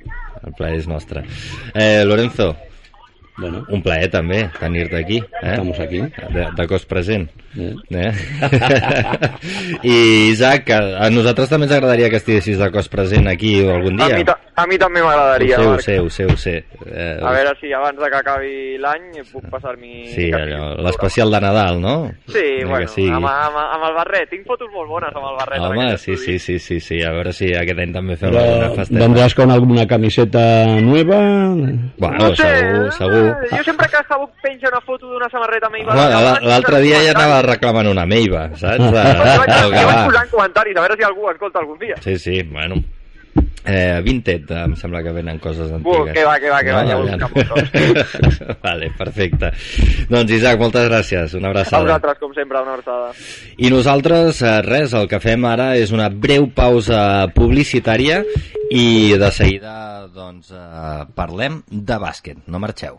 el plaer és nostre. Eh, Lorenzo, Bueno, un plaer també tenir-te aquí. Eh? estamos aquí. de, de cos present. Eh? Eh? I Isaac, a, a nosaltres també ens agradaria que estiguessis de cos present aquí algun A dia. mi, ta- a mi també m'agradaria, ho sé, ho Marc. sé, ho sé, ho sé. Eh, A veure si abans de que acabi l'any puc passar-m'hi... Sí, allò, l'especial de Nadal, no? Sí, Ni bueno, sigui. amb, amb, amb el barret. Tinc fotos molt bones amb el barret. Home, sí, sí, sí, sí, sí, a veure si aquest any també fem alguna festeta. ¿Vendrás con alguna camiseta nueva? Bueno, No sé, segur, segur. Eh, Jo sempre que Sabuc penja una foto d'una samarreta meva... La- L'altre dia ja anava reclamant una meiva, saps? De, Jo vaig, jo vaig Gavà. posant comentaris, a veure si algú escolta algun dia. Sí, sí, bueno. Eh, Vinted, em sembla que venen coses antigues. Uh, que va, que va, que va, ja ho Aviam. buscam vale, perfecte. Doncs Isaac, moltes gràcies, una A abraçada. vosaltres, com sempre, una abraçada. I nosaltres, eh, res, el que fem ara és una breu pausa publicitària i de seguida, doncs, eh, parlem de bàsquet. No marxeu.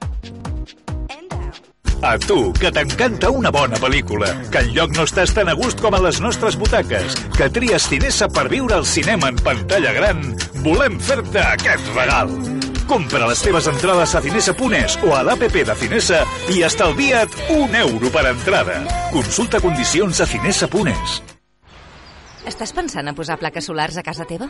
A tu, que t'encanta una bona pel·lícula, que enlloc no estàs tan a gust com a les nostres butaques, que tries Cinesa per viure al cinema en pantalla gran, volem fer-te aquest regal. Compra les teves entrades a cinesa.es o a l'APP de Cinesa i estalvia't un euro per entrada. Consulta condicions a cinesa.es. Estàs pensant a posar plaques solars a casa teva?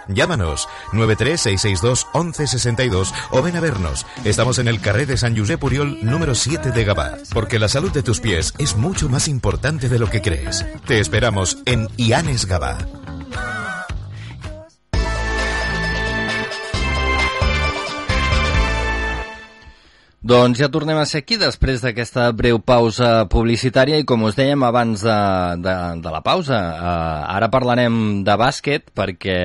Llámanos 936621162 o ven a vernos. Estamos en el carré de San Josep Puriol número 7 de Gabá, porque la salud de tus pies es mucho más importante de lo que crees. Te esperamos en Ianes Gabá. Doncs ja tornem a ser aquí després d'aquesta breu pausa publicitària i com us dèiem abans de, de, de la pausa, eh, ara parlarem de bàsquet perquè,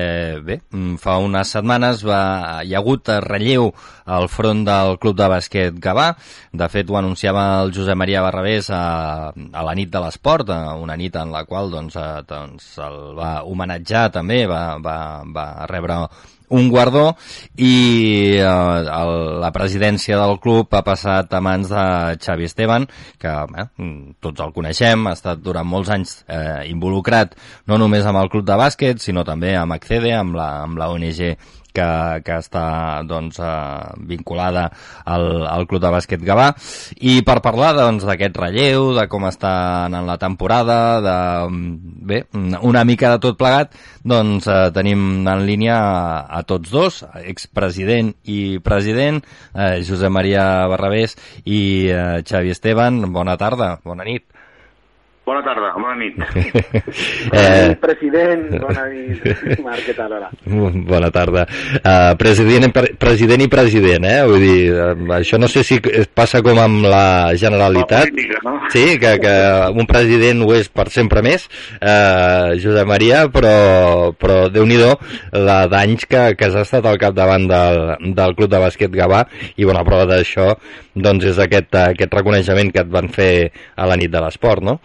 bé, mm, fa unes setmanes va, hi ha hagut relleu al front del Club de Bàsquet Gavà. De fet, ho anunciava el Josep Maria Barrabés a, a la nit de l'esport, una nit en la qual doncs, eh, doncs el va homenatjar també, va, va, va rebre un guardó i eh, el, la presidència del club ha passat a mans de Xavi Esteban, que eh, tots el coneixem, ha estat durant molts anys eh, involucrat no només amb el club de bàsquet, sinó també amb Accede, amb la, amb la ONG que, que està doncs, eh, vinculada al, al Club de Bàsquet Gavà i per parlar doncs, d'aquest doncs, relleu, de com està en la temporada, de, bé, una mica de tot plegat, doncs eh, tenim en línia a, a tots dos, expresident i president, eh, Josep Maria Barrabés i eh, Xavi Esteban. Bona tarda, bona nit. Bona tarda, bona nit. eh... President, bona nit. Marc, què tal, ara? Bona tarda. Uh, president, president i president, eh? Vull dir, uh, això no sé si passa com amb la Generalitat. La política, no? Sí, que, que un president ho és per sempre més, uh, Josep Maria, però, però déu-n'hi-do la d'anys que, que has estat al capdavant del, del Club de Bàsquet Gavà i bona prova d'això doncs és aquest, aquest reconeixement que et van fer a la nit de l'esport, no?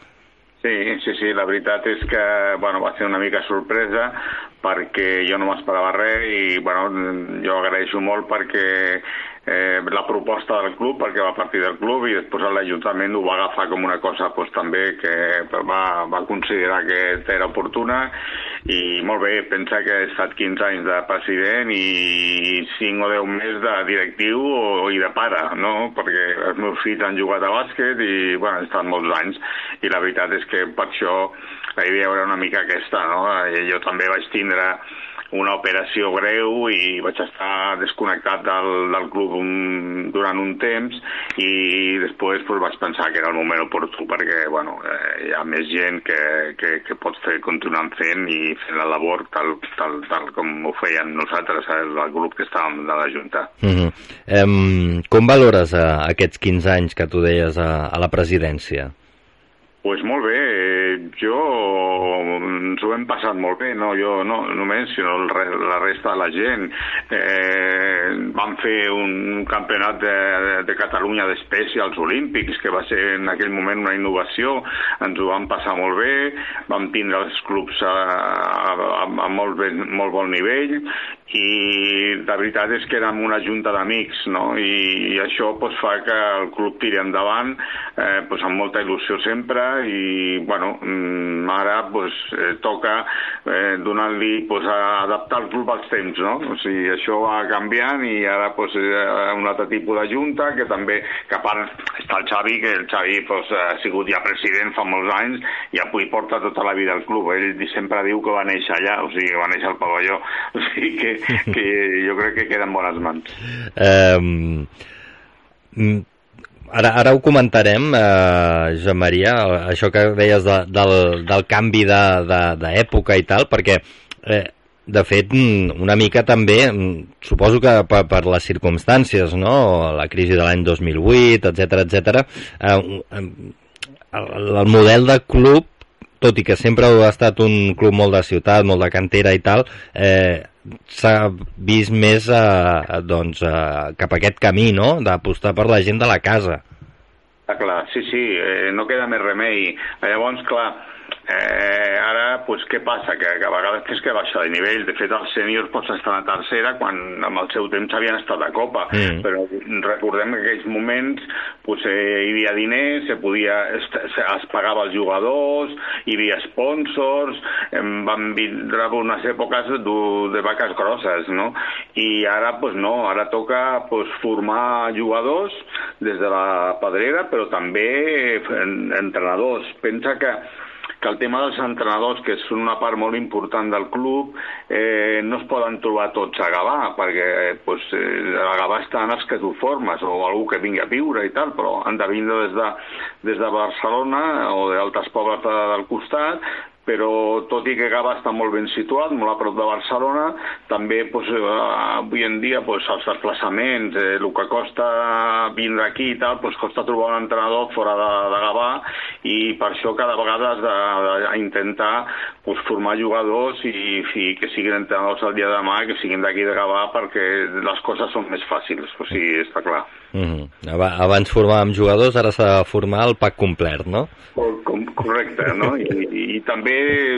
Sí, sí, sí, la veritat és que bueno, va ser una mica sorpresa perquè jo no m'esperava res i bueno, jo agraeixo molt perquè eh, la proposta del club, perquè va partir del club i després l'Ajuntament ho va agafar com una cosa pues, també que va, va considerar que era oportuna i molt bé, pensa que he estat 15 anys de president i 5 o 10 més de directiu o, i de pare, no? perquè els meus fills han jugat a bàsquet i bueno, han estat molts anys i la veritat és que per això la idea era una mica aquesta, no? Jo també vaig tindre una operació greu i vaig estar desconnectat del, del club un, durant un temps i després pues, vaig pensar que era el moment oportú perquè bueno, eh, hi ha més gent que, que, que pot fer, continuar fent i fent la labor tal, tal, tal com ho feien nosaltres, el, el grup que estàvem de la Junta. Uh -huh. um, com valores uh, aquests 15 anys que tu deies a, a la presidència? Pues molt bé, jo ens ho hem passat molt bé, no jo no només, sinó el, la resta de la gent. Eh, vam fer un campionat de, de, Catalunya d'espècie als Olímpics, que va ser en aquell moment una innovació, ens ho vam passar molt bé, vam tindre els clubs a, a, a molt, ben, molt bon nivell i la veritat és que érem una junta d'amics, no? I, i això pues, fa que el club tiri endavant eh, pues, amb molta il·lusió sempre i, bueno, mm, ara pues, eh, toca eh, donar-li, pues, adaptar el club als temps, no? O sigui, això va canviant i ara pues, eh, un altre tipus de junta que també, que a part està el Xavi, que el Xavi pues, ha sigut ja president fa molts anys i avui porta tota la vida al club. Ell sempre diu que va néixer allà, o sigui, va néixer al pavelló. O sigui que que jo crec que queda en bones mans. Um, ara, ara ho comentarem, eh, Joan Maria, això que deies de, del, del canvi d'època i tal, perquè eh, de fet, una mica també, suposo que per, per les circumstàncies, no? la crisi de l'any 2008, etc etc. Eh, el, el model de club tot i que sempre ha estat un club molt de ciutat, molt de cantera i tal, eh, s'ha vist més eh, doncs, eh, cap a aquest camí, no?, d'apostar per la gent de la casa. Ah, clar, sí, sí, eh, no queda més remei. Llavors, clar, Eh, ara, pues, què passa? Que, que a vegades tens que baixar de nivell. De fet, els sèniors pots estar a tercera quan amb el seu temps havien estat a Copa. Mm. Però recordem que en aquells moments pues, eh, hi havia diners, se podia, es, es pagava els jugadors, hi havia sponsors, eh, van vindre unes èpoques de, de vaques grosses, no? I ara, pues, no, ara toca pues, formar jugadors des de la pedrera, però també entrenadors. Pensa que que el tema dels entrenadors, que són una part molt important del club, eh, no es poden trobar tots a Gavà, perquè pues, eh, a Gavà estan els que tu formes, o algú que vingui a viure i tal, però han de vindre des de, des de Barcelona o d'altres pobles de, del costat, però tot i que Gava està molt ben situat, molt a prop de Barcelona, també pues, eh, avui en dia pues, els desplaçaments, eh, el que costa vindre aquí i tal, pues, costa trobar un entrenador fora de, de Gavà i per això cada vegada has d'intentar pues, formar jugadors i, i que siguin entrenadors el dia de demà, que siguin d'aquí de Gavà perquè les coses són més fàcils, o sigui, està clar. Mm -hmm. Abans formàvem jugadors, ara s'ha de formar el pack complet, no? Com, correcte, no? I, i, i també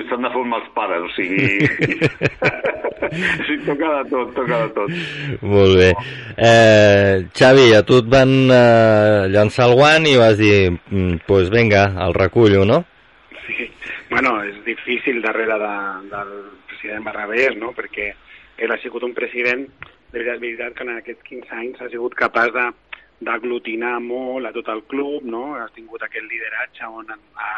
s'han de formar els pares, o sigui... sí, toca de tot, toca de tot. Molt bé. Eh, Xavi, a tu et van eh, llançar el guant i vas dir, mm, pues vinga, el recullo, no? Sí, bueno, és difícil darrere de, del president Barrabés, no?, perquè ell ha sigut un president, de veritat, de veritat que en aquests 15 anys ha sigut capaç de d'aglutinar molt a tot el club, no? ha tingut aquest lideratge on ha,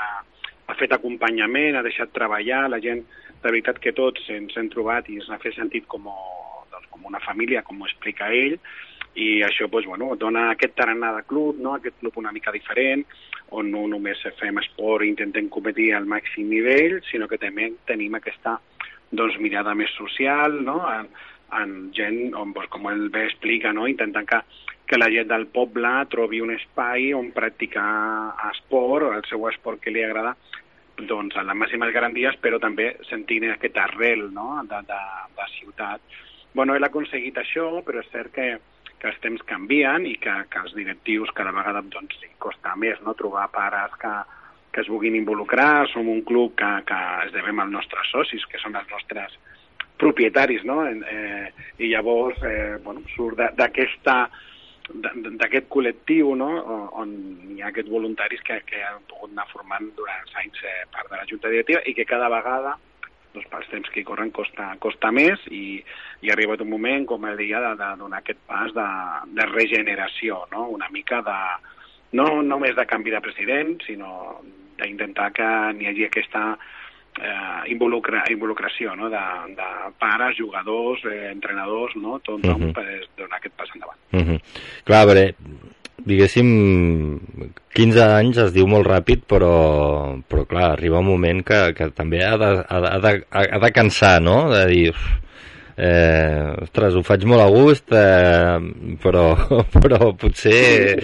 ha fet acompanyament, ha deixat treballar, la gent, de veritat que tots ens hem trobat i s'ha fet sentit com, doncs, com una família, com ho explica ell, i això doncs, bueno, dona aquest tarannà de club, no? aquest club una mica diferent, on no només fem esport i intentem competir al màxim nivell, sinó que també tenim aquesta doncs, mirada més social, no? en, en gent, on, doncs, com ell bé explica, no? intentant que que la gent del poble trobi un espai on practicar esport, el seu esport que li agrada, doncs a les màximes garanties, però també sentint aquest arrel no? de, de, de ciutat. Bueno, ell ha aconseguit això, però és cert que, que els temps canvien i que, que els directius cada vegada doncs, costa més no? trobar pares que, que es vulguin involucrar. Som un club que, que es devem als nostres socis, que són els nostres propietaris, no? Eh, I llavors, eh, bueno, surt d'aquesta d'aquest col·lectiu no? on hi ha aquests voluntaris que, que han pogut anar formant durant els anys eh, part de la Junta Directiva i que cada vegada doncs, pels temps que corren costa, costa més i, i ha arribat un moment, com el dia, de, de donar aquest pas de, de regeneració, no? una mica de, no només de canvi de president, sinó d'intentar que n'hi hagi aquesta eh, involucra, involucració no? de, de pares, jugadors, eh, entrenadors, no? tot uh -huh. per donar aquest pas endavant. Uh -huh. Clar, veure, diguéssim, 15 anys es diu molt ràpid, però, però clar, arriba un moment que, que també ha de, ha, de, ha de cansar, no? De dir, uf, eh, ostres, ho faig molt a gust, eh, però, però potser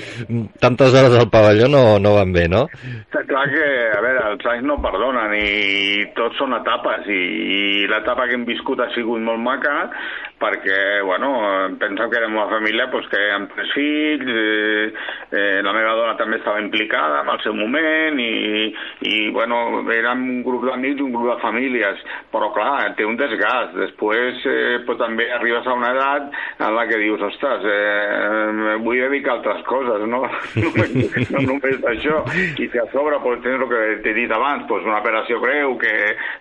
tantes hores al pavelló no, no van bé, no? Està clar que, a veure, els anys no perdonen i tots són etapes i, i l'etapa que hem viscut ha sigut molt maca, perquè, bueno, penseu que érem una família pues, que amb tres fills, eh, eh, la meva dona també estava implicada en el seu moment i, i bueno, érem un grup d'amics i un grup de famílies, però clar, té un desgast. Després, eh, però també arribes a una edat en la que dius, ostres, eh, vull dedicar altres coses, no? no només això. I si a sobre pues, tens el que t'he dit abans, pues, una operació greu que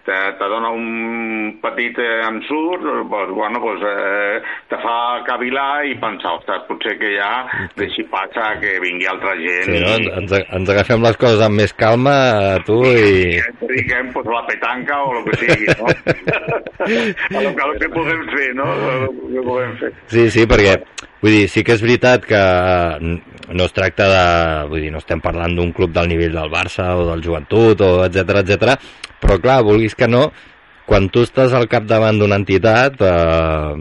te, te dona un petit eh, ensurt, pues, bueno, pues, eh, te fa cavilar i pensar, ostres, potser que ja deixi passar que vingui altra gent. Sí, no? i, ens, ens agafem les coses amb més calma, eh, tu, i... ens dediquem pues, la petanca o el que sigui, no? a lo que, a lo que podem fer, no? A lo que podem fer. Sí, sí, perquè vull dir, sí que és veritat que no es tracta de... Vull dir, no estem parlant d'un club del nivell del Barça o del Joventut o etc etc. però clar, vulguis que no, quan tu estàs al capdavant d'una entitat, eh,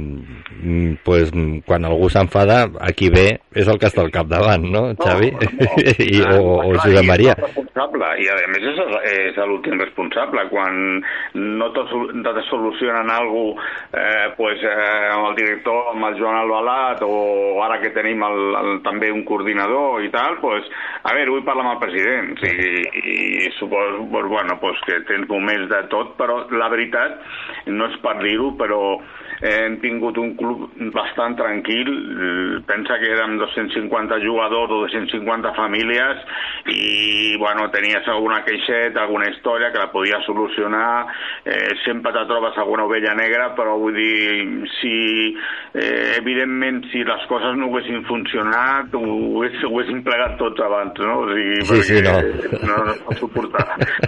mm, pues, quan algú s'enfada, aquí ve és el que està al capdavant, no, Xavi? No, no. I, o, o Clar, Josep i Maria. és responsable, i a més és, és l'últim responsable. Quan no te, te solucionen alguna cosa, eh, pues, eh, amb el director, amb el Joan Albalat, o ara que tenim el, el, també un coordinador i tal, pues, a veure, vull parlar amb el president. Sí, i, i suposo pues, bueno, pues, que tens moments de tot, però la veritat no és per dir-ho, però hem tingut un club bastant tranquil, pensa que érem 250 jugadors o 250 famílies i bueno, tenies alguna queixeta, alguna història que la podies solucionar, eh, sempre te trobes alguna ovella negra, però vull dir, si eh, evidentment si les coses no haguessin funcionat ho, hagués, ho haguéssim plegat tots abans, no? O sigui, Sí, sí, perquè no, no es pot suportar.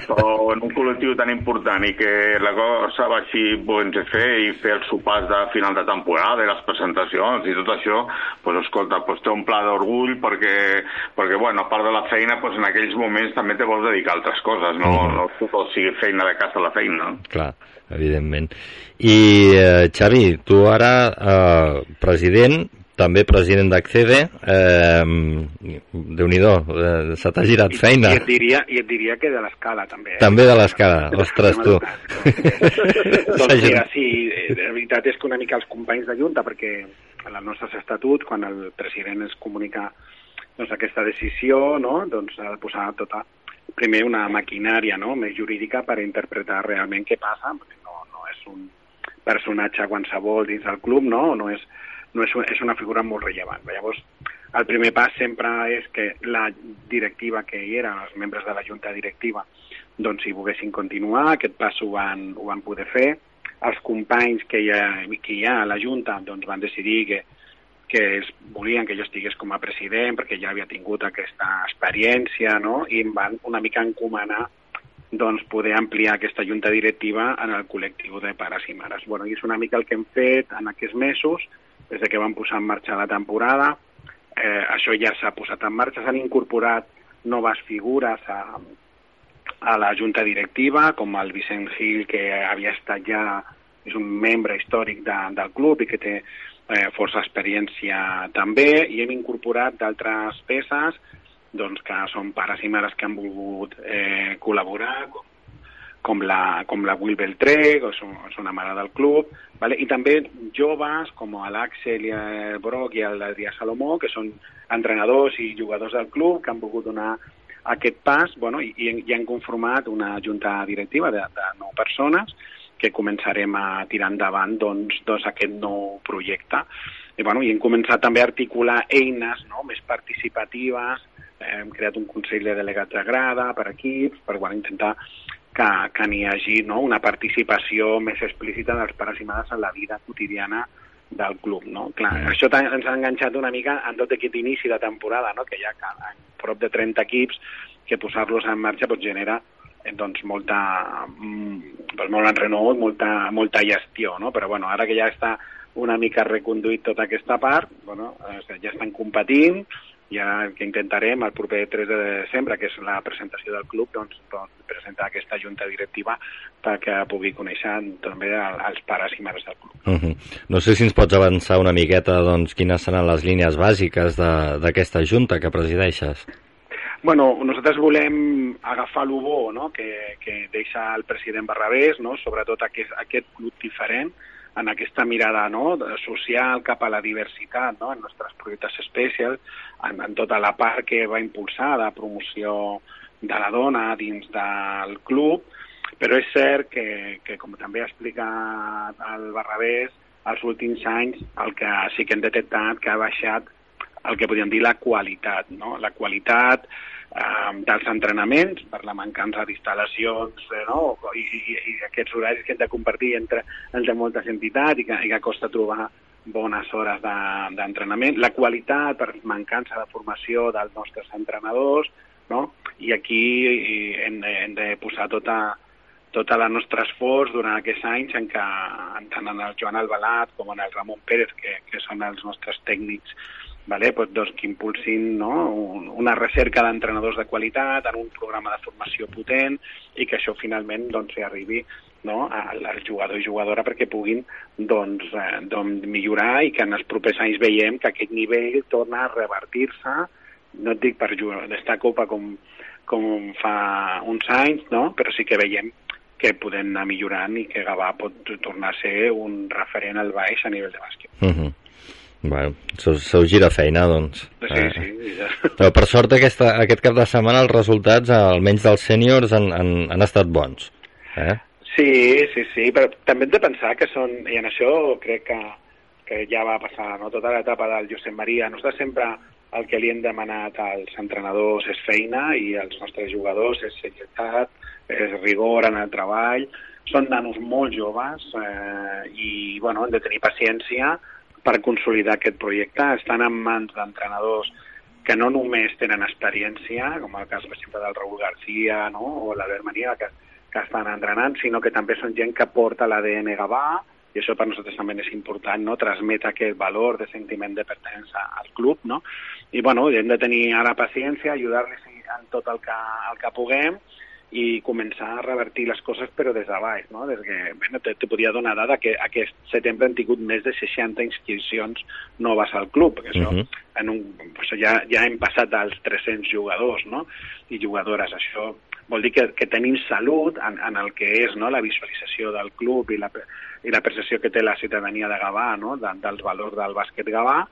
Però en un col·lectiu tan important i que la va així doncs, fer i fer els sopars de final de temporada i les presentacions i tot això, doncs escolta, doncs té un pla d'orgull perquè, perquè bueno, a part de la feina, doncs en aquells moments també te vols dedicar a altres coses, no, Mhm. no tot sigui feina de casa a la feina. Clar, evidentment. I, eh, Xavi, tu ara, eh, president, també president d'Accede, eh, Déu-n'hi-do, eh, se t'ha girat feina. I et diria, i et diria que de l'escala, també. Eh? També de l'escala, ostres, tu. doncs mira, sí, la veritat és que una mica els companys de Junta, perquè en els nostres estatuts, quan el president es comunica doncs, aquesta decisió, no? doncs ha de posar tota, primer una maquinària no? més jurídica per interpretar realment què passa, perquè no, no és un personatge qualsevol dins del club, no, no és, no és, és una figura molt rellevant. Llavors, el primer pas sempre és que la directiva que hi era, els membres de la junta directiva, doncs si volguessin continuar, aquest pas ho van, ho van poder fer. Els companys que hi ha, que hi ha a la junta doncs van decidir que, que ells volien que jo estigués com a president perquè ja havia tingut aquesta experiència no? i em van una mica encomanar doncs, poder ampliar aquesta junta directiva en el col·lectiu de pares i mares. Bueno, I és una mica el que hem fet en aquests mesos, des de que vam posar en marxa la temporada. Eh, això ja s'ha posat en marxa, s'han incorporat noves figures a, a la junta directiva, com el Vicent Gil, que havia estat ja, és un membre històric de, del club i que té eh, força experiència també, i hem incorporat d'altres peces doncs, que són pares i mares que han volgut eh, col·laborar, com, com, la, com la Will Beltré, que és, és una mare del club, vale? i també joves com l'Àxel i el Broc i l'Adrià Salomó, que són entrenadors i jugadors del club, que han volgut donar aquest pas bueno, i, i, han conformat una junta directiva de, de nou persones que començarem a tirar endavant doncs, doncs aquest nou projecte. I, bueno, i hem començat també a articular eines no? més participatives, hem creat un consell de delegats de grada per equips, per bueno, intentar que, que n'hi hagi no? una participació més explícita dels pares i mares en la vida quotidiana del club. No? Clar, això t'ha- ens ha enganxat una mica en tot aquest inici de temporada, no? que hi ha prop de 30 equips que posar-los en marxa doncs, genera eh, doncs, molta, mm, doncs, molt enrenou molta, molta gestió, no? però bueno, ara que ja està una mica reconduït tota aquesta part, bueno, eh, ja estan competint, el que intentarem el proper 3 de desembre, que és la presentació del club, doncs, doncs presentar aquesta junta directiva perquè pugui conèixer també el- els pares i mares del club. Uh -huh. No sé si ens pots avançar una miqueta doncs, quines seran les línies bàsiques de- d'aquesta junta que presideixes. Bueno, nosaltres volem agafar bo no? que, que deixa el president Barrabés, no? sobretot aquest, aquest club diferent, en aquesta mirada no? social cap a la diversitat no? en nostres projectes especials, en, en tota la part que va impulsar de promoció de la dona dins del club, però és cert que, que com també ha explicat el Barrabés, els últims anys el que sí que hem detectat que ha baixat el que podríem dir la qualitat, no? La qualitat eh, dels entrenaments per la mancança d'instal·lacions eh, no? I, i, i aquests horaris que hem de compartir entre, entre moltes entitats i que, i que costa trobar bones hores d'entrenament, de, la qualitat per mancança de formació dels nostres entrenadors, no? i aquí hem, hem de posar tota, tota la nostre esforç durant aquests anys en què tant en el Joan Albalat com en el Ramon Pérez, que, que són els nostres tècnics, vale? pues, doncs, que impulsin no? una recerca d'entrenadors de qualitat en un programa de formació potent i que això finalment doncs, arribi no? al, al jugador i jugadora perquè puguin doncs, eh, doncs, millorar i que en els propers anys veiem que aquest nivell torna a revertir-se, no et dic per jugar d'esta copa com, com fa uns anys, no? però sí que veiem que podem anar millorant i que Gavà pot tornar a ser un referent al baix a nivell de bàsquet. Uh -huh. Bueno, seu gira feina, doncs. Sí, eh, sí. Ja. Però per sort aquesta, aquest cap de setmana els resultats, almenys dels sèniors, han, han, han estat bons. Eh? Sí, sí, sí, però també hem de pensar que són, i en això crec que, que ja va passar no? tota l'etapa del Josep Maria, nosaltres sempre el que li hem demanat als entrenadors és feina i als nostres jugadors és serietat, és rigor en el treball, són nanos molt joves eh, i bueno, hem de tenir paciència per consolidar aquest projecte. Estan en mans d'entrenadors que no només tenen experiència, com el cas, per exemple, del Raúl García no? o l'Albert Mania, que que estan entrenant, sinó que també són gent que porta l'ADN Gavà, i això per nosaltres també és important, no? transmet aquest valor de sentiment de pertenença al club, no? I bueno, hem de tenir ara paciència, ajudar-los en tot el que, el que puguem, i començar a revertir les coses però des de baix, no? Des que, bueno, te, te podia donar dada que aquest setembre han tingut més de 60 inscripcions noves al club, perquè això, uh -huh. en un, això ja, ja hem passat als 300 jugadors, no? I jugadores, això vol dir que, que tenim salut en, en el que és no, la visualització del club i la, i la percepció que té la ciutadania de Gavà, no, de, dels valors del bàsquet Gavà,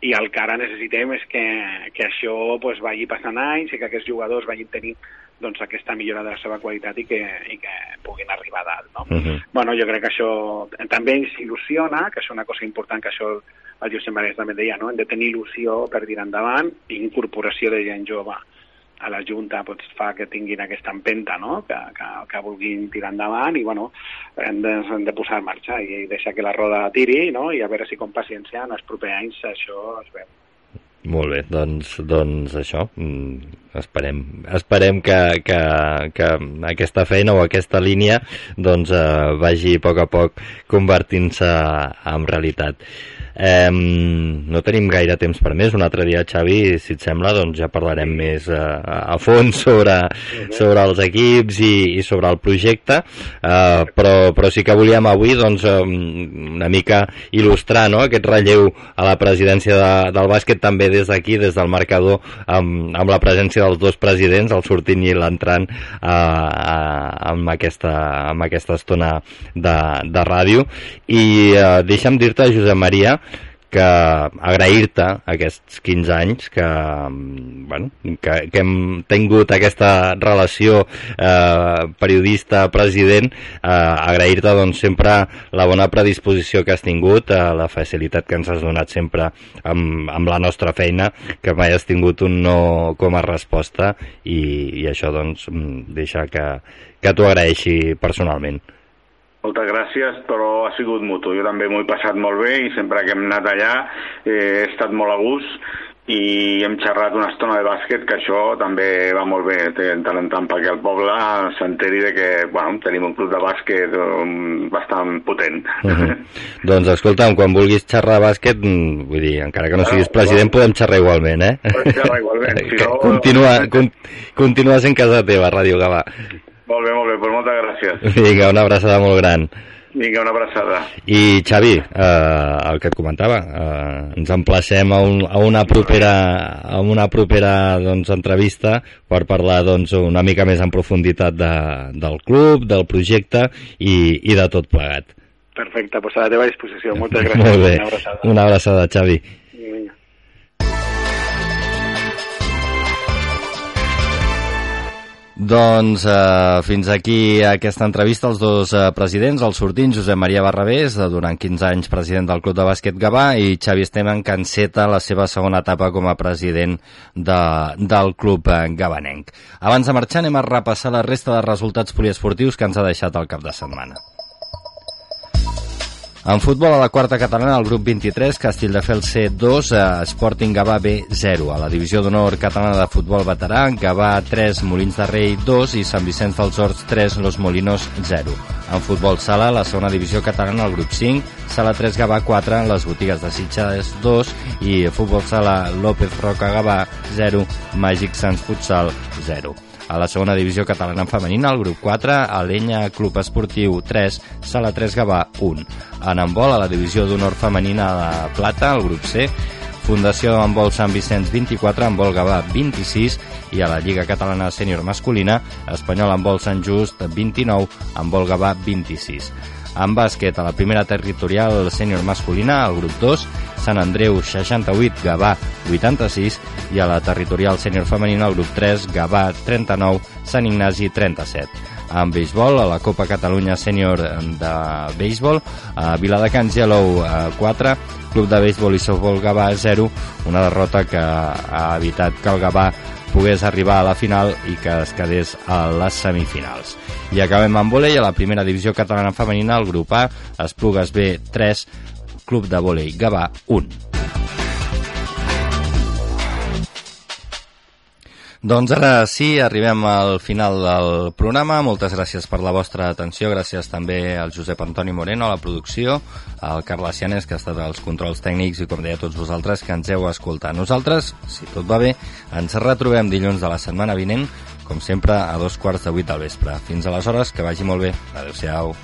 i el que ara necessitem és que, que això pues, vagi passant anys i que aquests jugadors vagin tenint doncs, aquesta millora de la seva qualitat i que, i que puguin arribar a dalt. No? Uh -huh. bueno, jo crec que això també ens il·lusiona, que és una cosa important que això el Josep Marès també deia, no? hem de tenir il·lusió per dir endavant i incorporació de gent jove a la Junta doncs, fa que tinguin aquesta empenta, no? que, que, que vulguin tirar endavant i bueno, hem de, hem de posar en marxa i deixar que la roda tiri no? i a veure si com paciència en els propers anys això es veu. Molt bé, doncs, doncs això, mm, esperem, esperem que, que, que aquesta feina o aquesta línia doncs, eh, vagi a poc a poc convertint-se en realitat. Eh, no tenim gaire temps per més. Un altre dia, Xavi, si et sembla, doncs ja parlarem més eh, a fons sobre, sobre els equips i, i sobre el projecte, eh, però, però sí que volíem avui doncs, una mica il·lustrar no? aquest relleu a la presidència de, del bàsquet també des d'aquí, des del marcador, amb, amb la presència dels dos presidents, el sortint i l'entrant eh, amb, aquesta, amb aquesta estona de, de ràdio. I eh, deixa'm dir-te, Josep Maria, que agrair-te aquests 15 anys que, bueno, que, que hem tingut aquesta relació eh, periodista-president eh, agrair-te doncs, sempre la bona predisposició que has tingut eh, la facilitat que ens has donat sempre amb, amb la nostra feina que mai has tingut un no com a resposta i, i això doncs deixa que, que t'ho agraeixi personalment moltes gràcies, però ha sigut mutu. Jo també m'ho he passat molt bé i sempre que hem anat allà eh, he estat molt a gust i hem xerrat una estona de bàsquet que això també va molt bé de tant en tant perquè el poble s'enteri de que bueno, tenim un club de bàsquet um, bastant potent uh -huh. doncs escolta'm, quan vulguis xerrar bàsquet mm, vull dir, encara que no siguis president podem xerrar igualment, eh? podem xerrar igualment si no... continua, con, continua sent casa teva, Ràdio Gavà molt bé, molt bé, doncs moltes gràcies. Vinga, una abraçada molt gran. Vinga, una abraçada. I Xavi, eh, el que et comentava, eh, ens emplacem a, un, a una propera, a una propera doncs, entrevista per parlar doncs, una mica més en profunditat de, del club, del projecte i, i de tot plegat. Perfecte, doncs a la teva disposició. Moltes gràcies. Molt bé. Una abraçada. Una abraçada, Xavi. Doncs eh, fins aquí aquesta entrevista als dos eh, presidents, el sortint Josep Maria Barrabés, de durant 15 anys president del Club de Bàsquet Gavà, i Xavi Esteban, que enceta la seva segona etapa com a president de, del Club eh, Gavanenc. Abans de marxar anem a repassar la resta de resultats poliesportius que ens ha deixat el cap de setmana. En futbol, a la quarta catalana, el grup 23, Castelldefels C2, eh, Sporting Gavà B0. A la divisió d'honor catalana de futbol veterà, Gavà 3, Molins de Rei 2 i Sant Vicenç dels Horts 3, Los Molinos 0. En futbol sala, la segona divisió catalana, el grup 5, Sala 3 Gavà 4, les botigues de Sitges 2 i futbol sala López Roca Gavà 0, Màgic Sants Futsal 0. A la segona divisió catalana femenina, el grup 4, Alenya Club Esportiu 3, Sala 3 Gavà 1. En handbol, a la divisió d'honor femenina de plata, el grup C, Fundació Handbol Sant Vicenç 24, Handbol Gavà 26 i a la Lliga Catalana Sènior Masculina, Espanyol Handbol Sant Just 29, Handbol Gavà 26. En bàsquet, a la primera territorial sènior masculina, el grup 2, Sant Andreu 68, Gavà 86 i a la territorial sènior femenina, el grup 3, Gavà 39, Sant Ignasi 37 en béisbol, a la Copa Catalunya Sènior de béisbol, a Viladecans Yellow 4, Club de Béisbol i Softball Gavà 0, una derrota que ha evitat que el Gavà pogués arribar a la final i que es quedés a les semifinals. I acabem amb volei a la primera divisió catalana femenina, el grup A, Esplugues B 3, Club de Volei Gavà 1. Doncs ara sí, arribem al final del programa. Moltes gràcies per la vostra atenció. Gràcies també al Josep Antoni Moreno a la producció, al Carles Cianes, que ha estat als controls tècnics, i com deia tots vosaltres, que ens heu escoltat. Nosaltres, si tot va bé, ens retrobem dilluns de la setmana vinent, com sempre, a dos quarts de vuit del vespre. Fins aleshores, que vagi molt bé. Adéu-siau.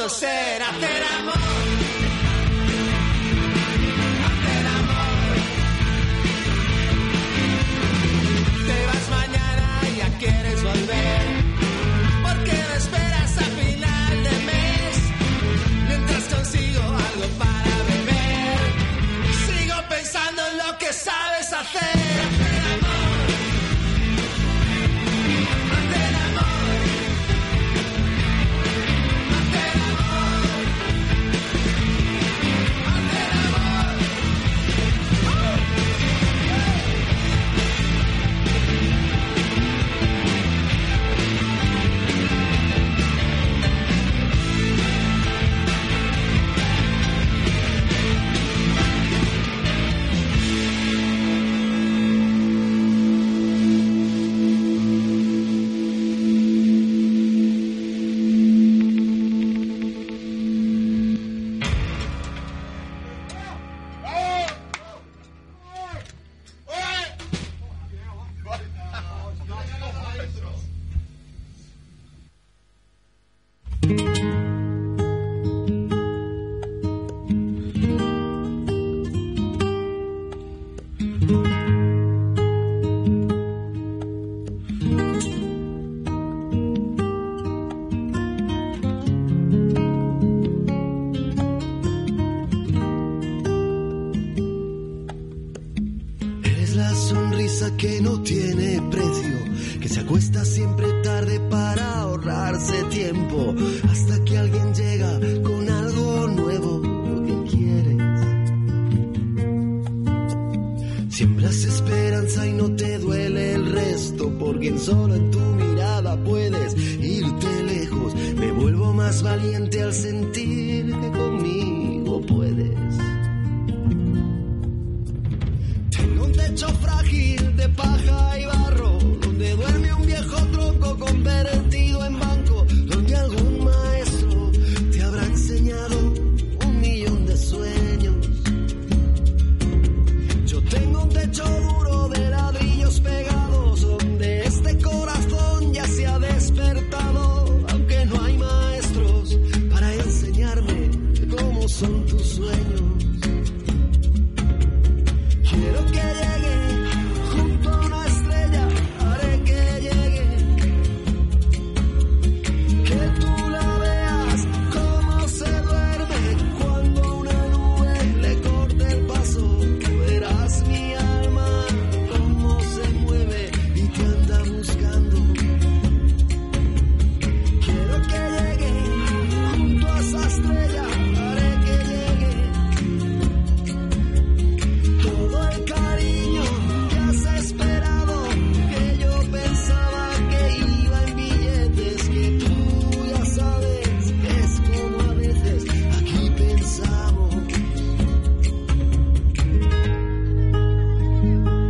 Sabes coser,